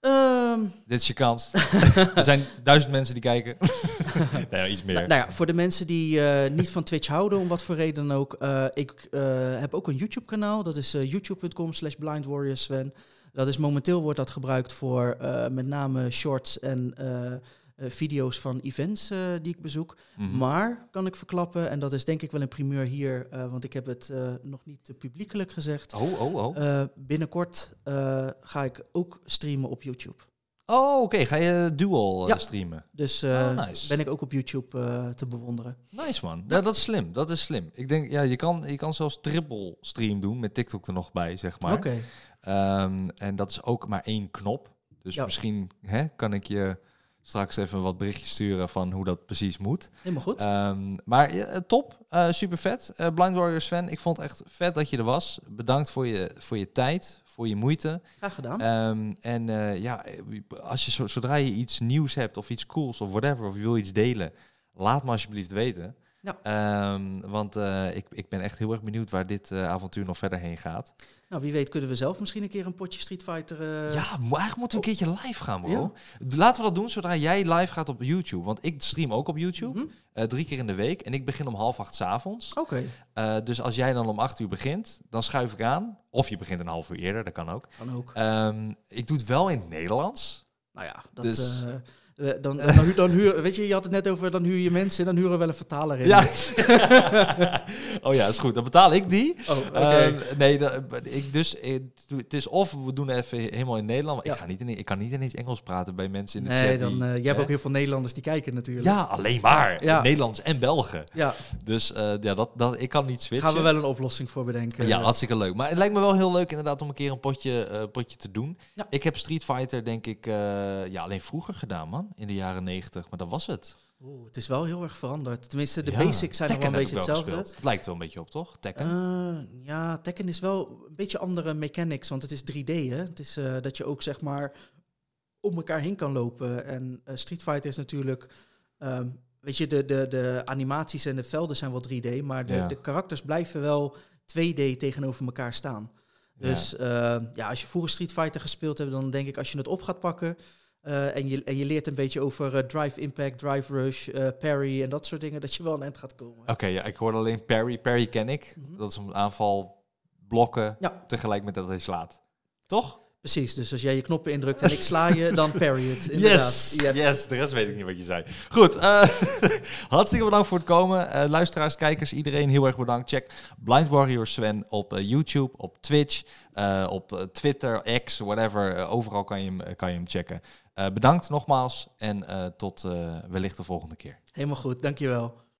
Ehm, Dit is je kans. er zijn duizend mensen die kijken. nee, iets meer. nou, nou ja, voor de mensen die eh, niet van Twitch houden, om wat voor reden dan ook. eh, ik eh, heb ook een YouTube-kanaal. Dat is youtube.com slash blindwarriorsven. Dat is momenteel wordt dat gebruikt voor eh, met name shorts en eh, video's van events eh, die ik bezoek. Mhm. Maar, kan ik verklappen, en dat is denk ik wel een primeur hier, eh, want ik heb het nog niet publiekelijk gezegd. Oh, oh, oh. Binnenkort ga ik ook streamen op YouTube. oh, oké. Ga je dual Ja. streamen? Dus Oh, nice. ben ik ook op YouTube te bewonderen. Nice man. Ja, dat is slim. Dat is slim. Ik denk, ja, je kan, je kan zelfs triple stream doen met TikTok er nog bij, zeg maar. Oké. Ehm, en dat is ook maar één knop. Dus Ja. misschien hè, kan ik je straks even wat berichtjes sturen van hoe dat precies moet. Helemaal goed. Ehm, maar ja, top, Eh super vet. Eh, Blind Warrior Sven, ik vond het echt vet dat je er was. Bedankt voor je, voor je tijd, voor je moeite. Graag gedaan. Ehm, en eh, ja, als je zo, zodra je iets nieuws hebt of iets cools of whatever, of je wil iets delen, laat me alsjeblieft weten. Ja. Ehm, want eh, ik, ik ben echt heel erg benieuwd waar dit eh, avontuur nog verder heen gaat. nou, wie weet kunnen we zelf misschien een keer een potje Street Fighter... eh, Ja, maar eigenlijk moeten we een keertje live gaan, bro. Ja. Laten we dat doen zodra jij live gaat op YouTube. Want ik stream ook op YouTube, mhm. drie keer in de week. En ik begin om half acht 's avonds. Oké, dus als jij dan om acht uur begint, dan schuif ik aan. Of je begint een half uur eerder, dat kan ook. dan ook. Ehm, ik doe het wel in het Nederlands. nou ja, dat... dus- eh, eh, dan, dan, hu- dan huur, weet je, je had het net over, dan huur je mensen, dan huren we wel een vertaler in. Ja. oh ja, is goed. Dan betaal ik die. Oh. Ehm, nee, dat- ik, dus ik doe- het is of we doen even helemaal in Nederland. Maar Ja. ik, ga niet in, ik kan niet ineens Engels praten bij mensen in de nee, chat. dan, die, eh, jij hebt ook heel veel Nederlanders die kijken natuurlijk. Ja, alleen maar. Ja. Nederlands en Belgen. Ja, Dus eh, ja, dat, dat, ik kan niet switchen. gaan we wel een oplossing voor bedenken. Ja, hartstikke leuk. Maar het lijkt me wel heel leuk inderdaad om een keer een potje, eh, potje te doen. Ja. Ik heb Street Fighter denk ik eh, ja, alleen vroeger gedaan man. In de jaren negentig. Maar dat was het. Oeh, het is wel heel erg veranderd. Tenminste, de Ja. basics zijn nog wel een beetje wel hetzelfde. Het lijkt wel een beetje op, toch? Tekken? Eh, ja, Tekken is wel een beetje andere mechanics, want het is 3D. Hè? Het is eh, dat je ook zeg maar om elkaar heen kan lopen. En eh, Street Fighter is natuurlijk, ehm, weet je, de, de, de animaties en de velden zijn wel 3D, maar de, Ja. de karakters blijven wel 2D tegenover elkaar staan. Dus eh, ja, als je vroeger Street Fighter gespeeld hebt, dan denk ik als je het op gaat pakken. Eh, en, je, en je leert een beetje over eh, drive impact, drive rush, eh, parry en dat soort dingen, dat je wel een eind gaat komen. Oké, ja, ik hoorde alleen parry. Parry ken ik. Mhm. Dat is een aanval blokken Ja. tegelijk met dat hij slaat. Toch? Precies, dus als jij je knoppen indrukt en ik sla je, dan parry het. Inderdaad. Yes! Yes, de rest weet ik niet wat je zei. Goed, hartstikke bedankt voor het komen. Luisteraars, kijkers, iedereen heel erg bedankt. Check Blind Warrior Sven op YouTube, op Twitch, op Twitter, X, whatever. Overal kan je hem, kan je hem checken. Eh, bedankt nogmaals en eh, tot eh, wellicht de volgende keer. Helemaal goed, dankjewel.